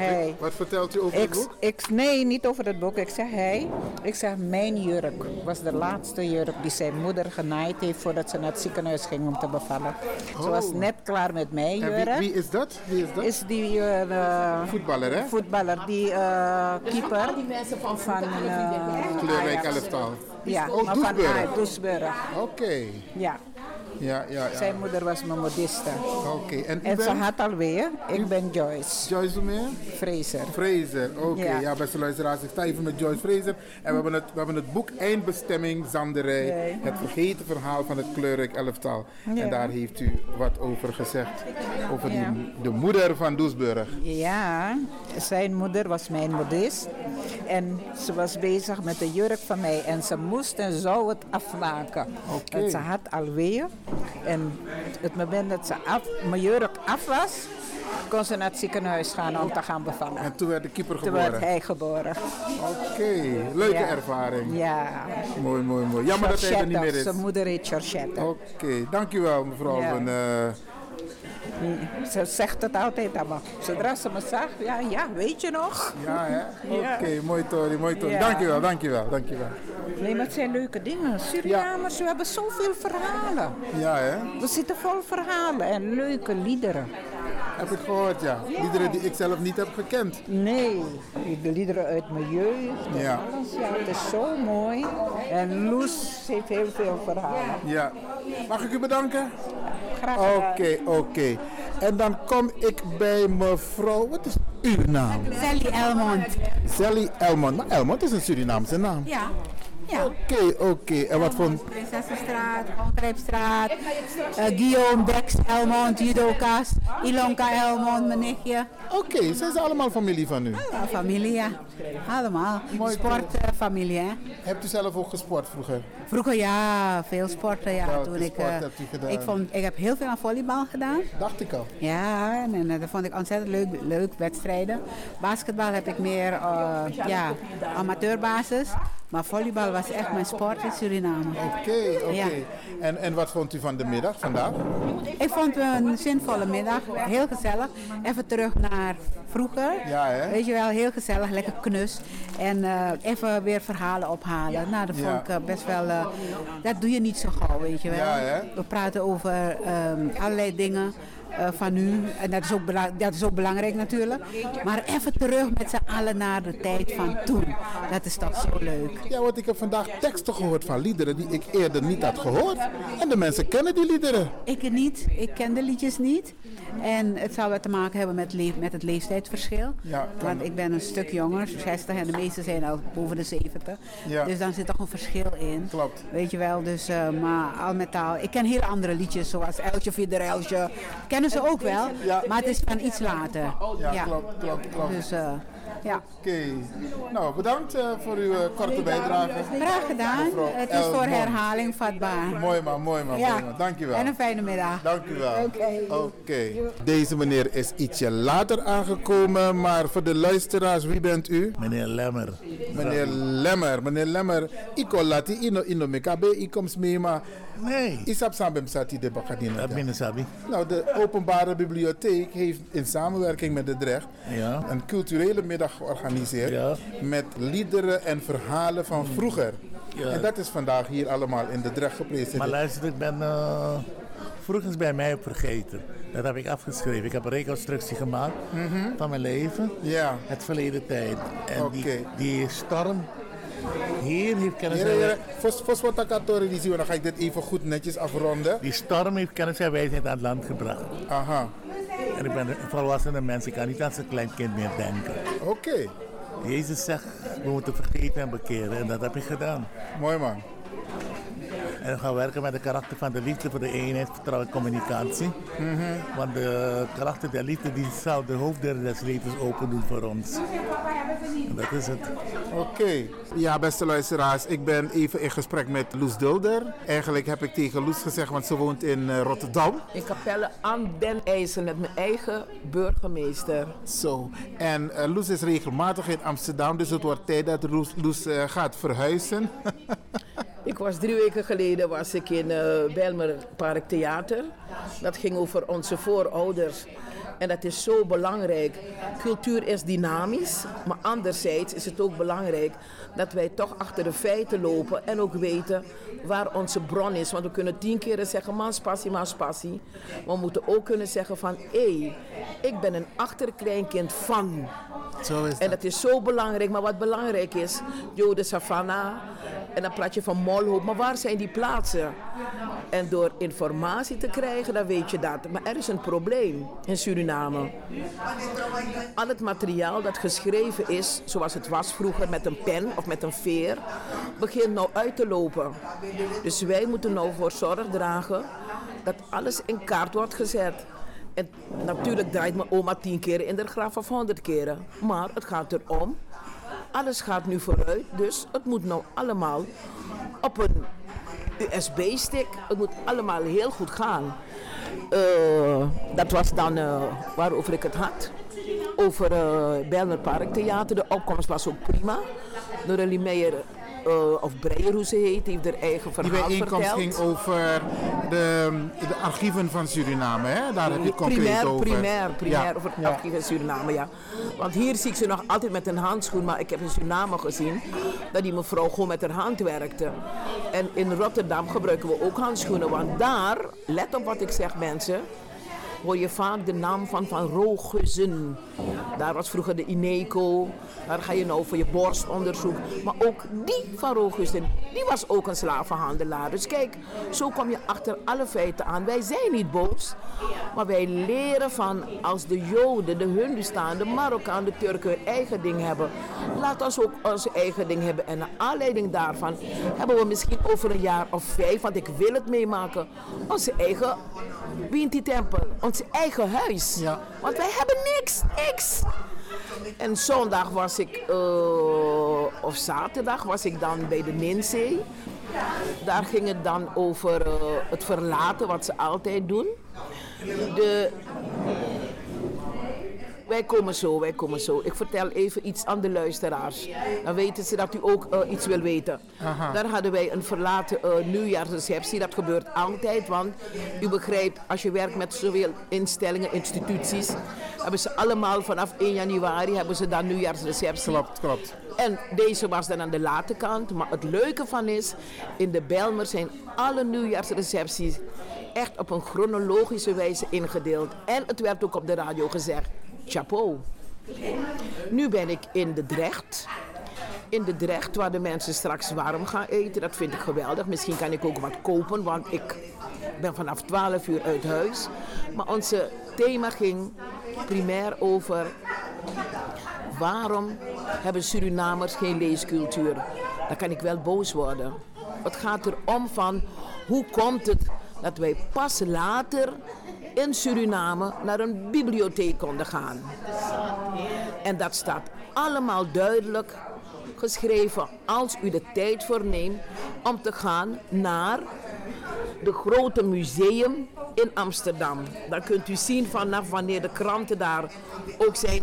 Wat, Hij. wat vertelt u over het boek? ik, nee, niet over het boek. Ik zeg hij. Ik zeg mijn jurk was de laatste jurk die zijn moeder genaaid heeft voordat ze naar het ziekenhuis ging om te bevallen. Ze was Oh. net klaar met mijn En jurk. wie, wie is dat? Wie is dat? Is die eh, Voetballer, hè? voetballer, die eh, keeper van eh, Kleurrijk Ajax. elftal. Ja, Oh, maar van. Oké. Ja. Ja, ja, ja. Zijn moeder was mijn modiste. Oké, en En ze had alweer, ik ben Joyce. Joyce Vermeer? Fraser. Fraser, oké. Ja. Ja. beste luisteraars, ik sta even met Joyce Fraser. En we hebben het, we hebben het boek Eindbestemming Zanderij. Het vergeten verhaal van het kleurrijk elftal. En daar heeft u wat over gezegd. Over die, de moeder van Doesburg. Ja, zijn moeder was mijn modist. En ze was bezig met de jurk van mij. En ze moest en zou het afmaken. Oké. Want ze had alweer. En het moment dat ze af, mijn jurk af was, kon ze naar het ziekenhuis gaan om te gaan bevallen. En toen werd de keeper Toen geboren. werd hij geboren. Oké, leuke Ja. ervaring. Ja. Mooi, mooi, mooi. Jammer dat hij er niet meer is. Zijn moeder heet Georgette. Oké, dankjewel mevrouw. Ja. Van, eh, Ze zegt het altijd me. Zodra ze me zag, ja, ja, weet je nog? ja, hè? Oké, Ja. mooi Tori, mooi Tori. Ja. Dankjewel, dankjewel, dankjewel. Nee, maar het zijn leuke dingen. Surinamers, we hebben zoveel verhalen. Ja, hè? We zitten vol verhalen en leuke liederen. Heb ik gehoord, ja. Liederen die ik zelf niet heb gekend. Nee, de liederen uit mijn jeugd. en Ja. Alles, ja, het is zo mooi. En Loes heeft heel veel verhalen. Ja. Mag ik u bedanken? Graag Oké, gedaan. oké. En dan kom ik bij mevrouw. Wat is uw naam? Sally Elmond. Sally Elmond. Maar Elmond is een Surinaamse naam. Ja. Ja. Oké, oké. En wat voor... Prinsessenstraat, Ongrijpstraat, eh, Guillaume, Dex, Elmond, Judoka's, Ilonka Elmond, mijn nichtje. Oké, zijn ze allemaal familie van u? Ja, familie, ja. Allemaal. Sportfamilie, hè. Hebt u zelf ook gesport vroeger? Vroeger ja, veel sporten, ja. Welke Toen ik, sport eh, hebt u gedaan? ik, vond, ik heb heel veel aan volleybal gedaan. Dacht ik al. Ja, en, en, eh, dat vond ik ontzettend leuk, leuk wedstrijden. Basketbal heb ik meer uh, ja, amateurbasis. Maar volleybal was echt mijn sport in Suriname. Oké, oké. Ja. En, en wat vond u van de middag vandaag? Ik vond het een zinvolle middag, heel gezellig. Even terug naar vroeger. Ja, hè? Weet je wel, heel gezellig, lekker knus. En uh, even weer verhalen ophalen. Nou, dat vond ik uh, best wel. Uh, dat doe je niet zo gauw, weet je wel. Ja, hè? We praten over um, allerlei dingen. Uh, van nu. En dat is, ook dat is ook belangrijk natuurlijk. Maar even terug met z'n allen naar de tijd van toen. Dat is toch zo leuk. Ja, want ik heb vandaag teksten gehoord van liederen die ik eerder niet had gehoord. En de mensen kennen die liederen. Ik niet. Ik ken de liedjes niet. En het zou wat te maken hebben met, leef, met het leeftijdsverschil. Ja, Want ik ben een stuk jonger, 60 en de meeste zijn al boven de 70. Ja. Dus dan zit toch een verschil in. Klopt. Weet je wel, dus uh, maar al met al. Ik ken heel andere liedjes zoals Eltje Videreltje. Kennen ze ook wel, Ja. maar het is van iets later. Ja, klopt, klopt, klopt. Dus uh, ja. Oké. Nou, bedankt uh, voor uw uh, korte bijdrage. Graag gedaan. Het is voor herhaling vatbaar. Mooi man, mooi man, Ja. mooi man. Dankjewel. En een fijne middag. Dank u wel. Oké. Oké. Deze meneer is ietsje later aangekomen, maar voor de luisteraars, wie bent u? Meneer Lemmer. Meneer Lemmer. Meneer Lemmer, ik laten ino ino mekabe, ik kom mee, maar Nee. isap sambem sati de bakadina. Dat binnen Sabi. Nou, de openbare bibliotheek heeft in samenwerking met de Drecht Ja. een culturele middag georganiseerd Ja. met liederen en verhalen van vroeger. Ja. En dat is vandaag hier allemaal in de Drecht gepresenteerd. Maar luister, ik ben uh, vroeger bij mij vergeten. Dat heb ik afgeschreven. Ik heb een reconstructie gemaakt Mhm. van mijn leven. Ja. Het verleden tijd. En die, die storm hier heeft kennis heren, Fos- Fos wat het die zien we, dan ga ik dit even goed netjes afronden. Die storm heeft kennis en wijsheid aan het land gebracht. Aha. En ik ben een volwassene mens, ik kan niet als een klein kind meer denken. Oké. Jezus zegt, we moeten vergeten en bekeren. En dat heb ik gedaan. Mooi man. En we gaan werken met de karakter van de liefde voor de eenheid, vertrouwen en communicatie. Want de karakter der liefde die zal de hoofddeur des levens open doen voor ons. En dat is het. Oké. Ja, beste luisteraars, ik ben even in gesprek met Loes Dulder. Eigenlijk heb ik tegen Loes gezegd, want ze woont in eh, Rotterdam. In Capelle aan den IJzer met mijn eigen burgemeester. Zo. En eh, Loes is regelmatig in Amsterdam, dus het wordt tijd dat Loes, Loes eh, gaat verhuizen. Ik was drie weken geleden was ik in Bijlmer Park Theater. Dat ging over onze voorouders. En dat is zo belangrijk. Cultuur is dynamisch, maar anderzijds is het ook belangrijk dat wij toch achter de feiten lopen en ook weten waar onze bron is. Want we kunnen tien keren zeggen, mas passie, mas passie. Maar we moeten ook kunnen zeggen van, hé, ik ben een achterkleinkind van. Zo is En dat is zo belangrijk. Maar wat belangrijk is, Jo de Savannah en dan praat je van Maar waar zijn die plaatsen? En door informatie te krijgen, dan weet je dat. Maar er is een probleem in Suriname. Al het materiaal dat geschreven is, zoals het was vroeger met een pen of met een veer, begint nou uit te lopen. Dus wij moeten nou voor zorg dragen dat alles in kaart wordt gezet. En natuurlijk draait mijn oma tien keer in de graf of honderd keren. Maar het gaat erom, alles gaat nu vooruit. Dus het moet nou allemaal op een USB-stick. Het moet allemaal heel goed gaan. Eh, dat was dan eh, waarover ik het had. Over uh, Bijlmer Park Theater. De opkomst was ook prima. Noralie Meijer, eh, of Breyer hoe ze heet, heeft haar eigen Die verhaal bijeenkomst verteld. ging over de, de archieven van Suriname, hè? Daar heb je het concreet primair, over. Primair, primair Ja, over het ja. archief in Suriname, ja. Want hier zie ik ze nog altijd met een handschoen, maar ik heb in Suriname gezien dat die mevrouw gewoon met haar hand werkte. En in Rotterdam gebruiken we ook handschoenen, want daar, let op wat ik zeg mensen, hoor je vaak de naam van Van Rooghuizen. Daar was vroeger de INECO. Daar ga je nou voor je borstonderzoek. Maar ook die Van Rooghuizen, die was ook een slavenhandelaar. Dus kijk, zo kom je achter alle feiten aan. Wij zijn niet boos, maar wij leren van als de Joden, de Hindustan, de Marokkaan, de Turken hun eigen ding hebben. Laat ons ook onze eigen ding hebben. En naar aanleiding daarvan hebben we misschien over een jaar of vijf, want ik wil het meemaken, onze eigen Winti-tempel, eigen huis. Want wij hebben niks, niks. En zondag was ik, eh, of zaterdag was ik dan bij de Ninzee. Daar ging het dan over eh, het verlaten, wat ze altijd doen. De, wij komen zo, wij komen zo. Ik vertel even iets aan de luisteraars. Dan weten ze dat u ook eh, iets wil weten. Aha. Daar hadden wij een verlaten eh, nieuwjaarsreceptie. Dat gebeurt altijd, want u begrijpt, als je werkt met zoveel instellingen, instituties, hebben ze allemaal vanaf 1 januari hebben ze dan nieuwjaarsreceptie. Klopt, klopt. En deze was dan aan de late kant. Maar het leuke van is, in de Belmer zijn alle nieuwjaarsrecepties echt op een chronologische wijze ingedeeld. En het werd ook op de radio gezegd, chapeau. Nu ben ik in de Drecht. In de Drecht, waar de mensen straks warm gaan eten. Dat vind ik geweldig. Misschien kan ik ook wat kopen, want ik ben vanaf 12 uur uit huis. Maar onze thema ging primair over waarom hebben Surinamers geen leescultuur? Dan kan ik wel boos worden. Het gaat erom van hoe komt het dat wij pas later in Suriname naar een bibliotheek konden gaan. En dat staat allemaal duidelijk geschreven als u de tijd voor neemt om te gaan naar de grote museum in Amsterdam. Dan kunt u zien vanaf wanneer de kranten daar ook zijn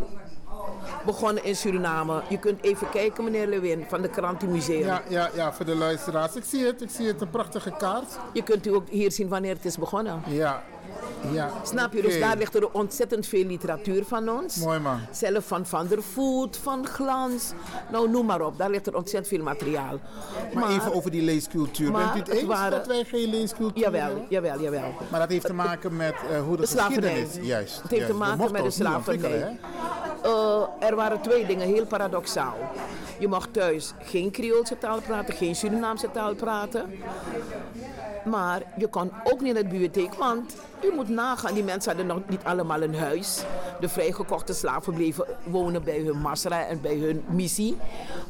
begonnen in Suriname. Je kunt even kijken, meneer Lewin, van de krantenmuseum. Ja, ja, ja, voor de luisteraars. Ik zie het, ik zie het, een prachtige kaart. Je kunt u ook hier zien wanneer het is begonnen. Ja, ja. Snap je? Dus daar ligt er ontzettend veel literatuur van ons. Mooi man. Zelf van Van der Voet, van Glans. Nou, noem maar op. Daar ligt er ontzettend veel materiaal. Maar, even over die leescultuur. maar Bent u het eens waren- dat wij geen leescultuur Jawel, hebben? jawel, jawel. Maar dat heeft te maken met eh, hoe de, De slavernij. Juist. Het heeft juist. te maken met de slavernij. Eh, er waren twee dingen heel paradoxaal. Je mag thuis geen Creoolse taal praten, geen Surinaamse taal praten. Maar je kon ook niet naar de bibliotheek, want u moet nagaan, die mensen hadden nog niet allemaal een huis. De vrijgekochte slaven bleven wonen bij hun masra en bij hun missie.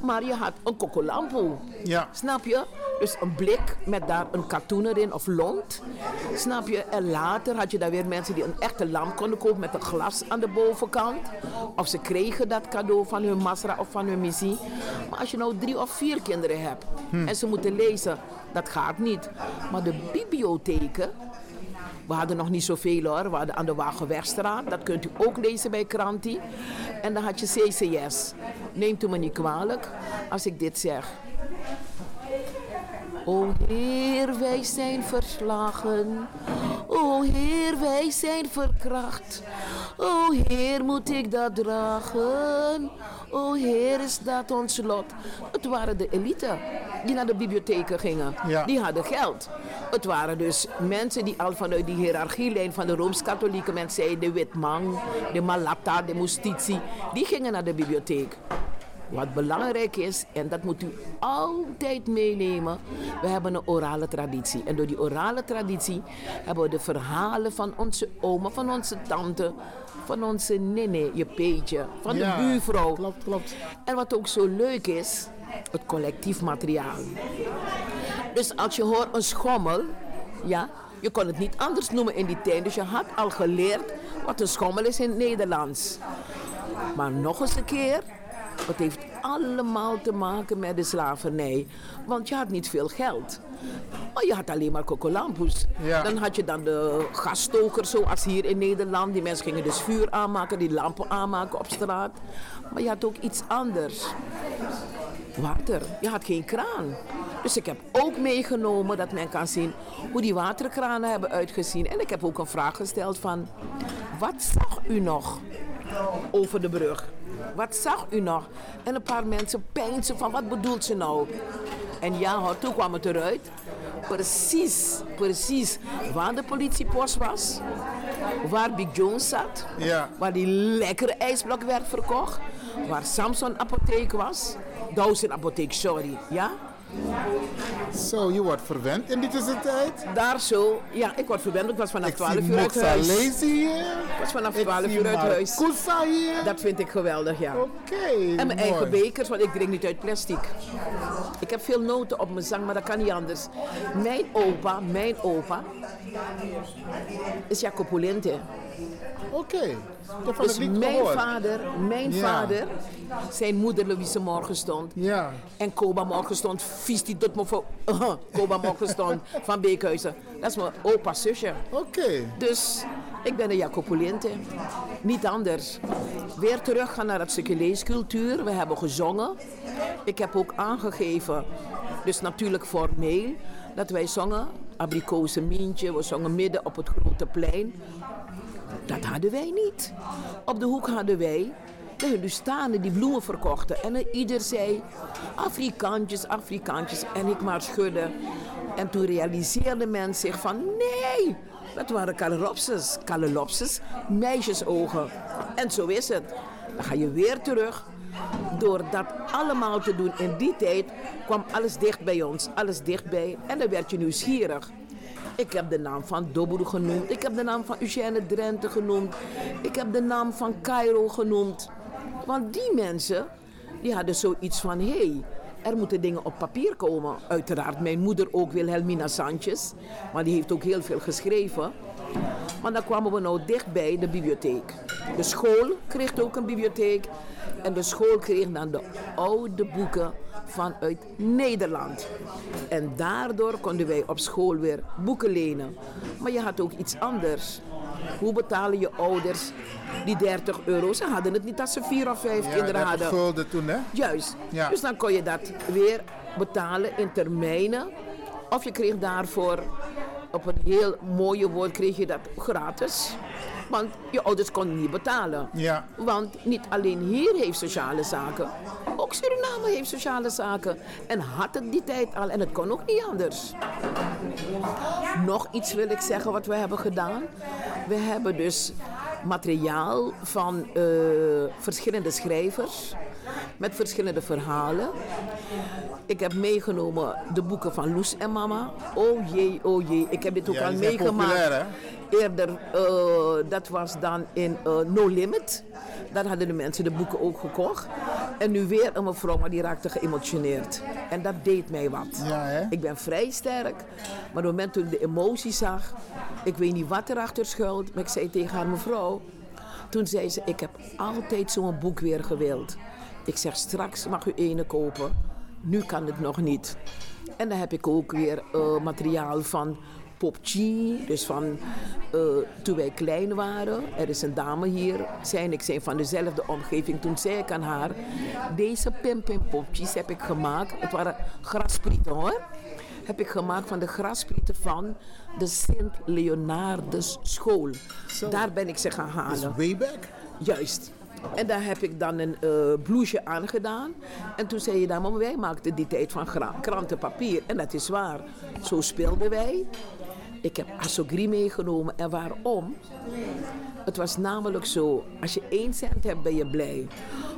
Maar je had een kokolampo. Ja. Snap je? Dus een blik met daar een katoen erin of lont. Snap je? En later had je daar weer mensen die een echte lamp konden kopen met een glas aan de bovenkant. Of ze kregen dat cadeau van hun masra of van hun missie. Maar als je nou drie of vier kinderen hebt Hm. en ze moeten lezen, dat gaat niet. Maar de bibliotheken, we hadden nog niet zoveel hoor. We hadden aan de Wagenwegstraat. Dat kunt u ook lezen bij Kranti. En dan had je CCS. Neemt u me niet kwalijk als ik dit zeg. O Heer, wij zijn verslagen. O Heer, wij zijn verkracht. O Heer, moet ik dat dragen? O Heer, is dat ons lot? Het waren de elite die naar de bibliotheken gingen. Ja. Die hadden geld. Het waren dus mensen die al vanuit die hiërarchielijn van de Rooms-Katholieke mensen de Witman, de Malata, de Mustitie, die gingen naar de bibliotheek. Wat belangrijk is, en dat moet u altijd meenemen, we hebben een orale traditie. En door die orale traditie hebben we de verhalen van onze oma, van onze tante, van onze nene, je peetje, van Ja, de buurvrouw. Klopt, klopt. En wat ook zo leuk is, het collectief materiaal. Dus als je hoort een schommel, ja, je kon het niet anders noemen in die tijd. Dus je had al geleerd wat een schommel is in het Nederlands. Maar nog eens een keer, het heeft allemaal te maken met de slavernij. Want je had niet veel geld. Maar je had alleen maar kokolampus. Ja. Dan had je dan de gasstokers, zoals hier in Nederland. Die mensen gingen dus vuur aanmaken, die lampen aanmaken op straat. Maar je had ook iets anders. Water. Je had geen kraan. Dus ik heb ook meegenomen dat men kan zien hoe die waterkranen hebben uitgezien. En ik heb ook een vraag gesteld van, wat zag u nog over de brug? Wat zag u nog? En een paar mensen peinzen van, wat bedoelt ze nou? En ja, hoor, toen kwam het eruit. Precies, precies waar de politiepost was. Waar Big Jones zat. Ja. Waar die lekkere ijsblok werd verkocht. Waar Samson apotheek was. Dawson apotheek, sorry. Ja? Zo, je wordt verwend in die tussentijd? Daar zo. Ja, ik word verwend. Ik was vanaf Ik 12 zie uur uit huis. Hier. Ik was vanaf Ik 12 zie uur uit huis. Marcusa hier. Dat vind ik geweldig, ja. Oké, En mijn eigen bekers, want ik drink niet uit plastic. Ik heb veel noten op mijn zang, maar dat kan niet anders. Mijn opa, mijn opa, is Jacob Polente. Oké, dat Dus niet mijn gehoord. vader, mijn Ja. vader, zijn moeder Louise Morgenstond. Ja. En Koba Morgenstond, vies die tot me voor. Koba Morgenstond van Beekhuizen. Dat is mijn opa's zusje. Oké. Dus ik ben een Jacopolinte. Niet anders. Weer teruggaan naar het stukje leescultuur. We hebben gezongen. Ik heb ook aangegeven, dus natuurlijk formeel, dat wij zongen. Abrikozen Mientje, we zongen midden op het grote plein. Hadden wij niet. Op de hoek hadden wij de Hindustanen die bloemen verkochten. En ieder zei, Afrikaantjes, Afrikaantjes. En ik maar schudde. En toen realiseerde men zich van, nee, dat waren kaleropses. Kaleropses, meisjesogen. En zo is het. Dan ga je weer terug. Door dat allemaal te doen in die tijd kwam alles dicht bij ons. Alles dichtbij. En dan werd je nieuwsgierig. Ik heb de naam van Dobru genoemd. Ik heb de naam van Eugène Drenthe genoemd. Ik heb de naam van Cairo genoemd. Want die mensen, die hadden zoiets van... hé, hey, er moeten dingen op papier komen. Uiteraard mijn moeder ook, Wilhelmina Sanchez. Maar die heeft ook heel veel geschreven. Maar dan kwamen we nou dicht bij de bibliotheek. De school kreeg ook een bibliotheek. En de school kreeg dan de oude boeken vanuit Nederland. En daardoor konden wij op school weer boeken lenen. Maar je had ook iets anders. Hoe betalen je ouders die 30 euro? Ze hadden het niet dat ze vier of vijf Ja, kinderen 30 hadden. gulden toen, hè? Juist. Ja. Dus dan kon je dat weer betalen in termijnen. Of je kreeg daarvoor, op een heel mooie woord, kreeg je dat gratis. Want je ouders konden niet betalen. Ja. Want niet alleen hier heeft sociale zaken, ook Suriname heeft sociale zaken. En had het die tijd al en het kon ook niet anders. Nog iets wil ik zeggen wat we hebben gedaan. We hebben dus materiaal van eh, verschillende schrijvers met verschillende verhalen. Ik heb meegenomen de boeken van Loes en Mama. Oh jee, oh jee. Ik heb dit ook Ja, al meegemaakt. populair, Eerder, eh, dat was dan in eh, No Limit. Daar hadden de mensen de boeken ook gekocht. En nu weer een mevrouw, maar die raakte geëmotioneerd. En dat deed mij wat. Ik ben vrij sterk. Maar op het moment toen ik de emotie zag, ik weet niet wat erachter schuilt, maar ik zei tegen haar mevrouw, toen zei ze, ik heb altijd zo'n boek weer gewild. Ik zeg, straks mag u ene kopen. Nu kan het nog niet. En dan heb ik ook weer eh, materiaal van Pop G, dus van eh, toen wij klein waren. Er is een dame hier, zij en ik zijn van dezelfde omgeving. Toen zei ik aan haar, deze Pim Pim Popjes heb ik gemaakt. Het waren grasprieten hoor. Heb ik gemaakt van de grasprieten van de Sint Leonardus school. Daar ben ik ze gaan halen. way back? Juist. En daar heb ik dan een eh blouseje aangedaan. En toen zei je dan, maar wij maakten die tijd van krantenpapier. En dat is waar. Zo speelden wij. Ik heb Assogri meegenomen. En waarom? Het was namelijk zo, als je één cent hebt, ben je blij.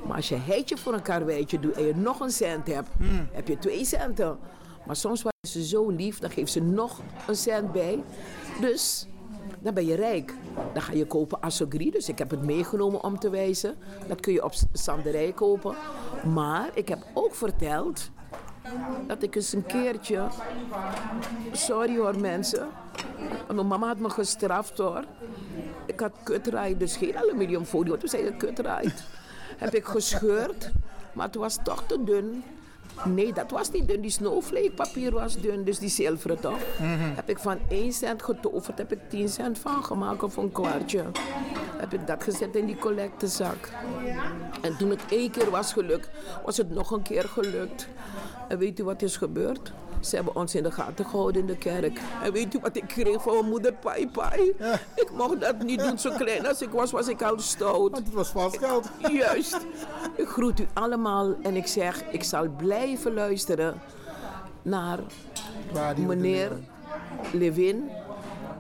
Maar als je heitje voor een karweitje doet en je nog een cent hebt, heb je twee centen. Maar soms waren ze zo lief, dan geeft ze nog een cent bij. Dus dan ben je rijk. Dan ga je kopen Assogri. Dus ik heb het meegenomen om te wijzen. Dat kun je op Sanderij kopen. Maar ik heb ook verteld dat ik eens een keertje... Sorry hoor mensen. Mijn mama had me gestraft hoor. Ik had kutraai, dus geen aluminiumfolie. want Toen zei je kutraai. heb ik gescheurd. Maar het was toch te dun. Nee, dat was niet dun. Die snowflake papier was dun, dus die zilveren toch? Heb ik van 1 cent getoverd, heb ik 10 cent van gemaakt of een kwartje. Heb ik dat gezet in die collectezak. En toen het één keer was gelukt, was het nog een keer gelukt. En weet u wat is gebeurd? Ze hebben ons in de gaten gehouden in de kerk. En weet u wat ik kreeg van mijn moeder? Pai, pai. Ik mocht dat niet doen. Zo klein als ik was, was ik al stout. Want het was vast geld. Juist. Ik groet u allemaal en ik zeg, ik zal blijven luisteren naar meneer Levin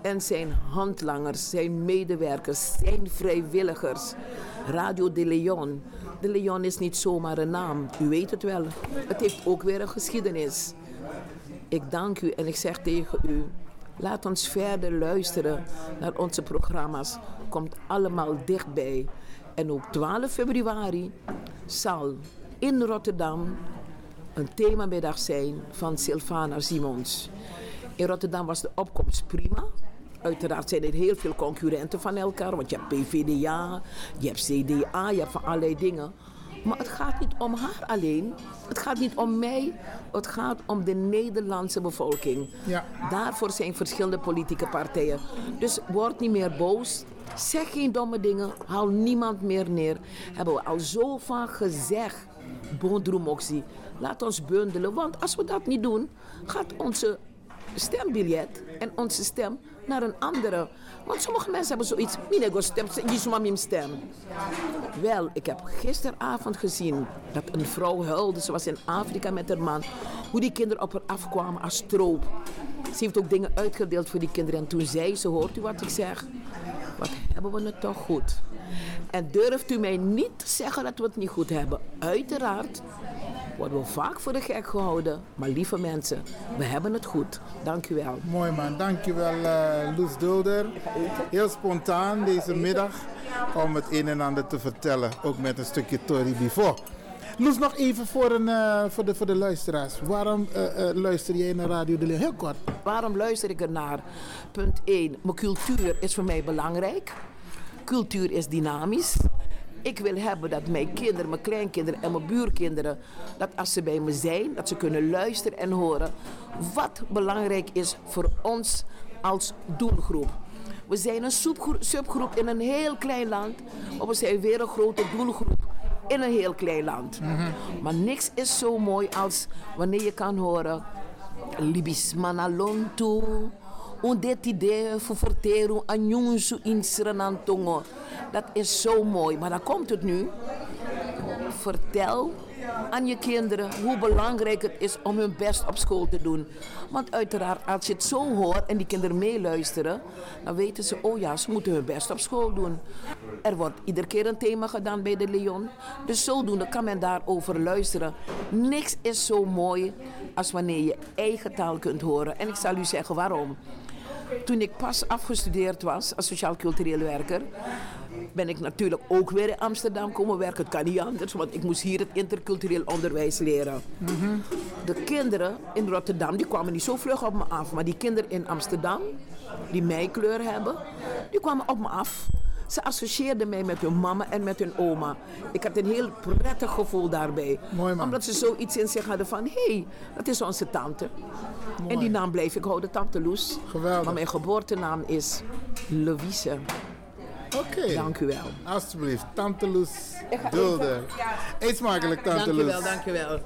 en zijn handlangers, zijn medewerkers, zijn vrijwilligers. Radio de Leon. De Leon is niet zomaar een naam, u weet het wel. Het heeft ook weer een geschiedenis. Ik dank u en ik zeg tegen u, laat ons verder luisteren naar onze programma's. Komt allemaal dichtbij. En op 12 februari zal in Rotterdam een themamiddag zijn van Sylvana Simons. In Rotterdam was de opkomst prima. Uiteraard zijn er heel veel concurrenten van elkaar, want je hebt PVDA, je hebt CDA, je hebt van allerlei dingen. Maar het gaat niet om haar alleen. Het gaat niet om mij. Het gaat om de Nederlandse bevolking. Ja. Daarvoor zijn verschillende politieke partijen. Dus word niet meer boos. Zeg geen domme dingen. Haal niemand meer neer. Hebben we al zo vaak gezegd. Bondroemoxie. Laat ons bundelen. Want als we dat niet doen, gaat onze stembiljet en onze stem naar een andere. Want sommige mensen hebben zoiets. Minego stem, die stem. Wel, ik heb gisteravond gezien dat een vrouw huilde. Ze was in Afrika met haar man. Hoe die kinderen op haar afkwamen als stroop. Ze heeft ook dingen uitgedeeld voor die kinderen. En toen zei ze, hoort u wat ik zeg? Wat hebben we het toch goed? En durft u mij niet te zeggen dat we het niet goed hebben? Uiteraard worden we vaak voor de gek gehouden. Maar lieve mensen, we hebben het goed. Dank u wel. Mooi man, dankjewel uh, Loes Dulder. Heel spontaan deze middag om het een en ander te vertellen. Ook met een stukje Tori Before. Loes, nog even voor, een, uh, voor, de, voor de luisteraars. Waarom uh, luister jij naar Radio de Leeuw? Heel kort. Waarom luister ik er naar? Punt 1. Mijn cultuur is voor mij belangrijk. Cultuur is dynamisch. Ik wil hebben dat mijn kinderen, mijn kleinkinderen en mijn buurkinderen, dat als ze bij me zijn, dat ze kunnen luisteren en horen wat belangrijk is voor ons als doelgroep. We zijn een subgroep in een heel klein land, maar we zijn weer een grote doelgroep in een heel klein land. Maar niks is zo mooi als wanneer je kan horen Libis manalonto, dit idee verteren aan jongens in Srenantongo. Dat is zo mooi. Maar dan komt het nu. Vertel aan je kinderen hoe belangrijk het is om hun best op school te doen. Want uiteraard, als je het zo hoort en die kinderen meeluisteren, dan weten ze, oh ja, ze moeten hun best op school doen. Er wordt iedere keer een thema gedaan bij de Leon. Dus zodoende kan men daarover luisteren. Niks is zo mooi als wanneer je eigen taal kunt horen. En ik zal u zeggen waarom. Toen ik pas afgestudeerd was als sociaal-cultureel werker, ben ik natuurlijk ook weer in Amsterdam komen werken. Het kan niet anders, want ik moest hier het intercultureel onderwijs leren. De kinderen in Rotterdam die kwamen niet zo vlug op me af, maar die kinderen in Amsterdam, die mij kleur hebben, die kwamen op me af. Ze associeerden mij met hun mama en met hun oma. Ik had een heel prettig gevoel daarbij. Omdat ze zoiets in zich hadden van... hé, hey, dat is onze tante. En die naam bleef ik houden, Tante Loes. Geweldig. Maar mijn geboortenaam is Louise. Oké. Dank u wel. Alsjeblieft, Tante Loes Dulder. Eet smakelijk, Tante Dank u Loes. wel, dank u wel.